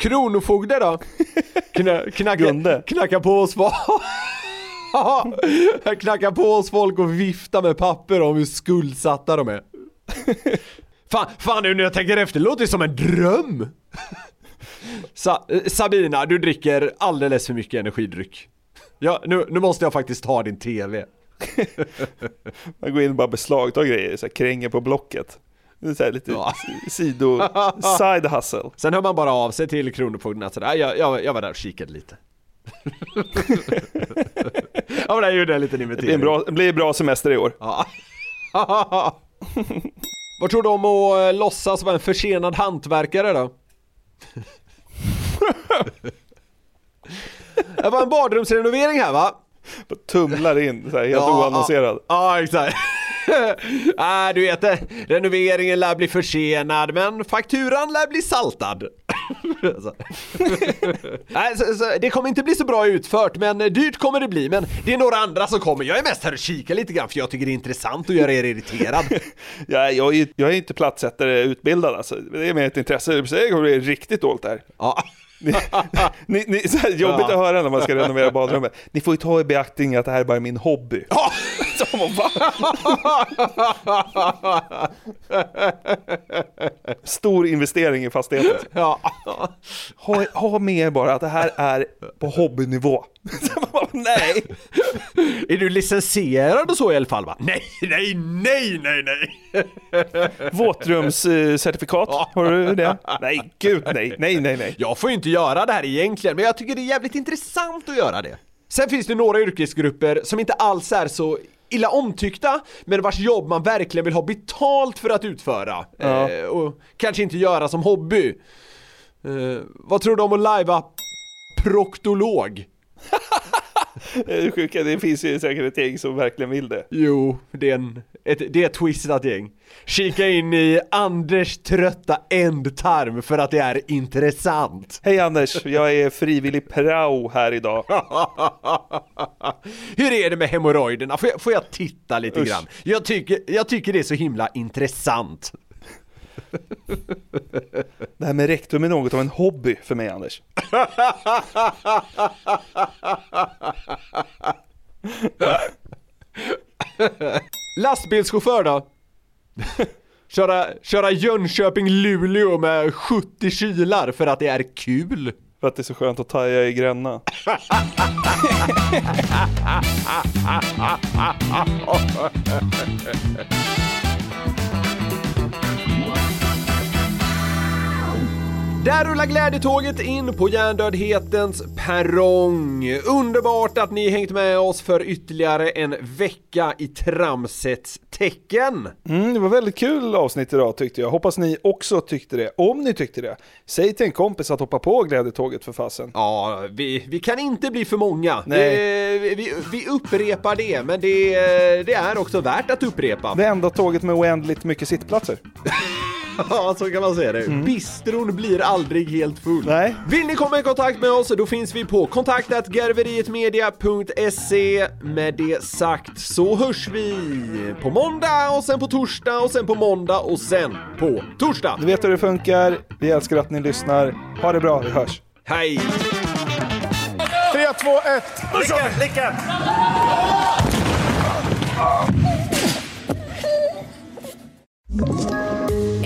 Speaker 2: Kronofogde då? Kna, knacka,
Speaker 1: Gunde.
Speaker 2: knacka på oss folk. knacka på oss folk och vifta med papper om hur skuldsatta de är. Fan, fan nu när jag tänker efter, det låter det som en dröm. Sa, eh, Sabina, du dricker alldeles för mycket energidryck. Ja, nu, nu måste jag faktiskt ta din TV.
Speaker 1: Man går in och bara beslagtar grejer, så här, kränger på Blocket. Det är här lite sido, side hustle.
Speaker 2: Sen hör man bara av sig till Kronofogden att sådär, jag, jag, jag var där och kikade lite. ja men där gjorde jag en liten
Speaker 1: Det blir bra, det blir bra semester i år.
Speaker 2: Ja. Vad tror du om att eh, låtsas vara en försenad hantverkare då? Det var en badrumsrenovering här va?
Speaker 1: Tumlar in så här, helt oannonserad.
Speaker 2: Ja, ja exakt. Nej, du vet det. Renoveringen lär bli försenad, men fakturan lär bli saltad. Nej, så, så, det kommer inte bli så bra utfört, men dyrt kommer det bli. Men det är några andra som kommer. Jag är mest här och kikar lite grann för jag tycker det är intressant att göra er irriterad.
Speaker 1: Ja, jag, är, jag är inte plattsättare utbildad alltså. Det är mer ett intresse. Det bli riktigt dåligt där.
Speaker 2: Ja.
Speaker 1: Ni, ni, ni, här, jobbigt
Speaker 2: Ja.
Speaker 1: att höra när man ska renovera badrummet. Ni får ju ta i beaktning att det här är bara min hobby. Så man, va? Stor investering i fastigheten.
Speaker 2: Ja.
Speaker 1: Ha, ha med er bara att det här är på hobbynivå. Nej!
Speaker 2: Är du licensierad och så i alla fall va? Nej, nej, nej, nej, nej!
Speaker 1: Våtrumscertifikat, har du det? Nej, gud nej, nej, nej, nej.
Speaker 2: Jag får ju inte göra det här egentligen, men jag tycker det är jävligt intressant att göra det. Sen finns det några yrkesgrupper som inte alls är så illa omtyckta, men vars jobb man verkligen vill ha betalt för att utföra.
Speaker 1: Ja.
Speaker 2: Eh, och kanske inte göra som hobby. Eh, vad tror du om att lajva proktolog?
Speaker 1: Det är sjuka, det finns ju säkert ett gäng som verkligen vill det.
Speaker 2: Jo, det är, en, ett, det är ett twistat gäng. Kika in i Anders trötta ändtarm för att det är intressant.
Speaker 1: Hej Anders, jag är frivillig prao här idag.
Speaker 2: Hur är det med hemorrojderna? Får jag, får jag titta lite
Speaker 1: Usch.
Speaker 2: grann? Jag tycker, jag tycker det är så himla intressant.
Speaker 1: Det här med rektum är något av en hobby för mig Anders.
Speaker 2: Lastbilschaufför då? köra, köra Jönköping-Luleå med 70 kylar för att det är kul.
Speaker 1: För att det är så skönt att taja i Gränna.
Speaker 2: Där rullar glädjetåget in på hjärndödhetens perrong. Underbart att ni hängt med oss för ytterligare en vecka i tramsets tecken.
Speaker 1: Mm, det var väldigt kul avsnitt idag tyckte jag. Hoppas ni också tyckte det. Om ni tyckte det, säg till en kompis att hoppa på glädjetåget för fasen.
Speaker 2: Ja, vi, vi kan inte bli för många.
Speaker 1: Nej.
Speaker 2: Det, vi, vi upprepar det, men det, det är också värt att upprepa.
Speaker 1: Det enda tåget med oändligt mycket sittplatser.
Speaker 2: Ja, så kan man säga det.
Speaker 1: Mm.
Speaker 2: Bistron blir aldrig helt full.
Speaker 1: Nej.
Speaker 2: Vill ni komma i kontakt med oss, då finns vi på kontaktatgarverietmedia.se. Med det sagt så hörs vi på måndag och sen på torsdag och sen på måndag och sen på torsdag.
Speaker 1: Du vet hur det funkar. Vi älskar att ni lyssnar. Ha det bra, vi hörs.
Speaker 2: Hej!
Speaker 7: 3, 2, 1.
Speaker 5: Lycka, lycka!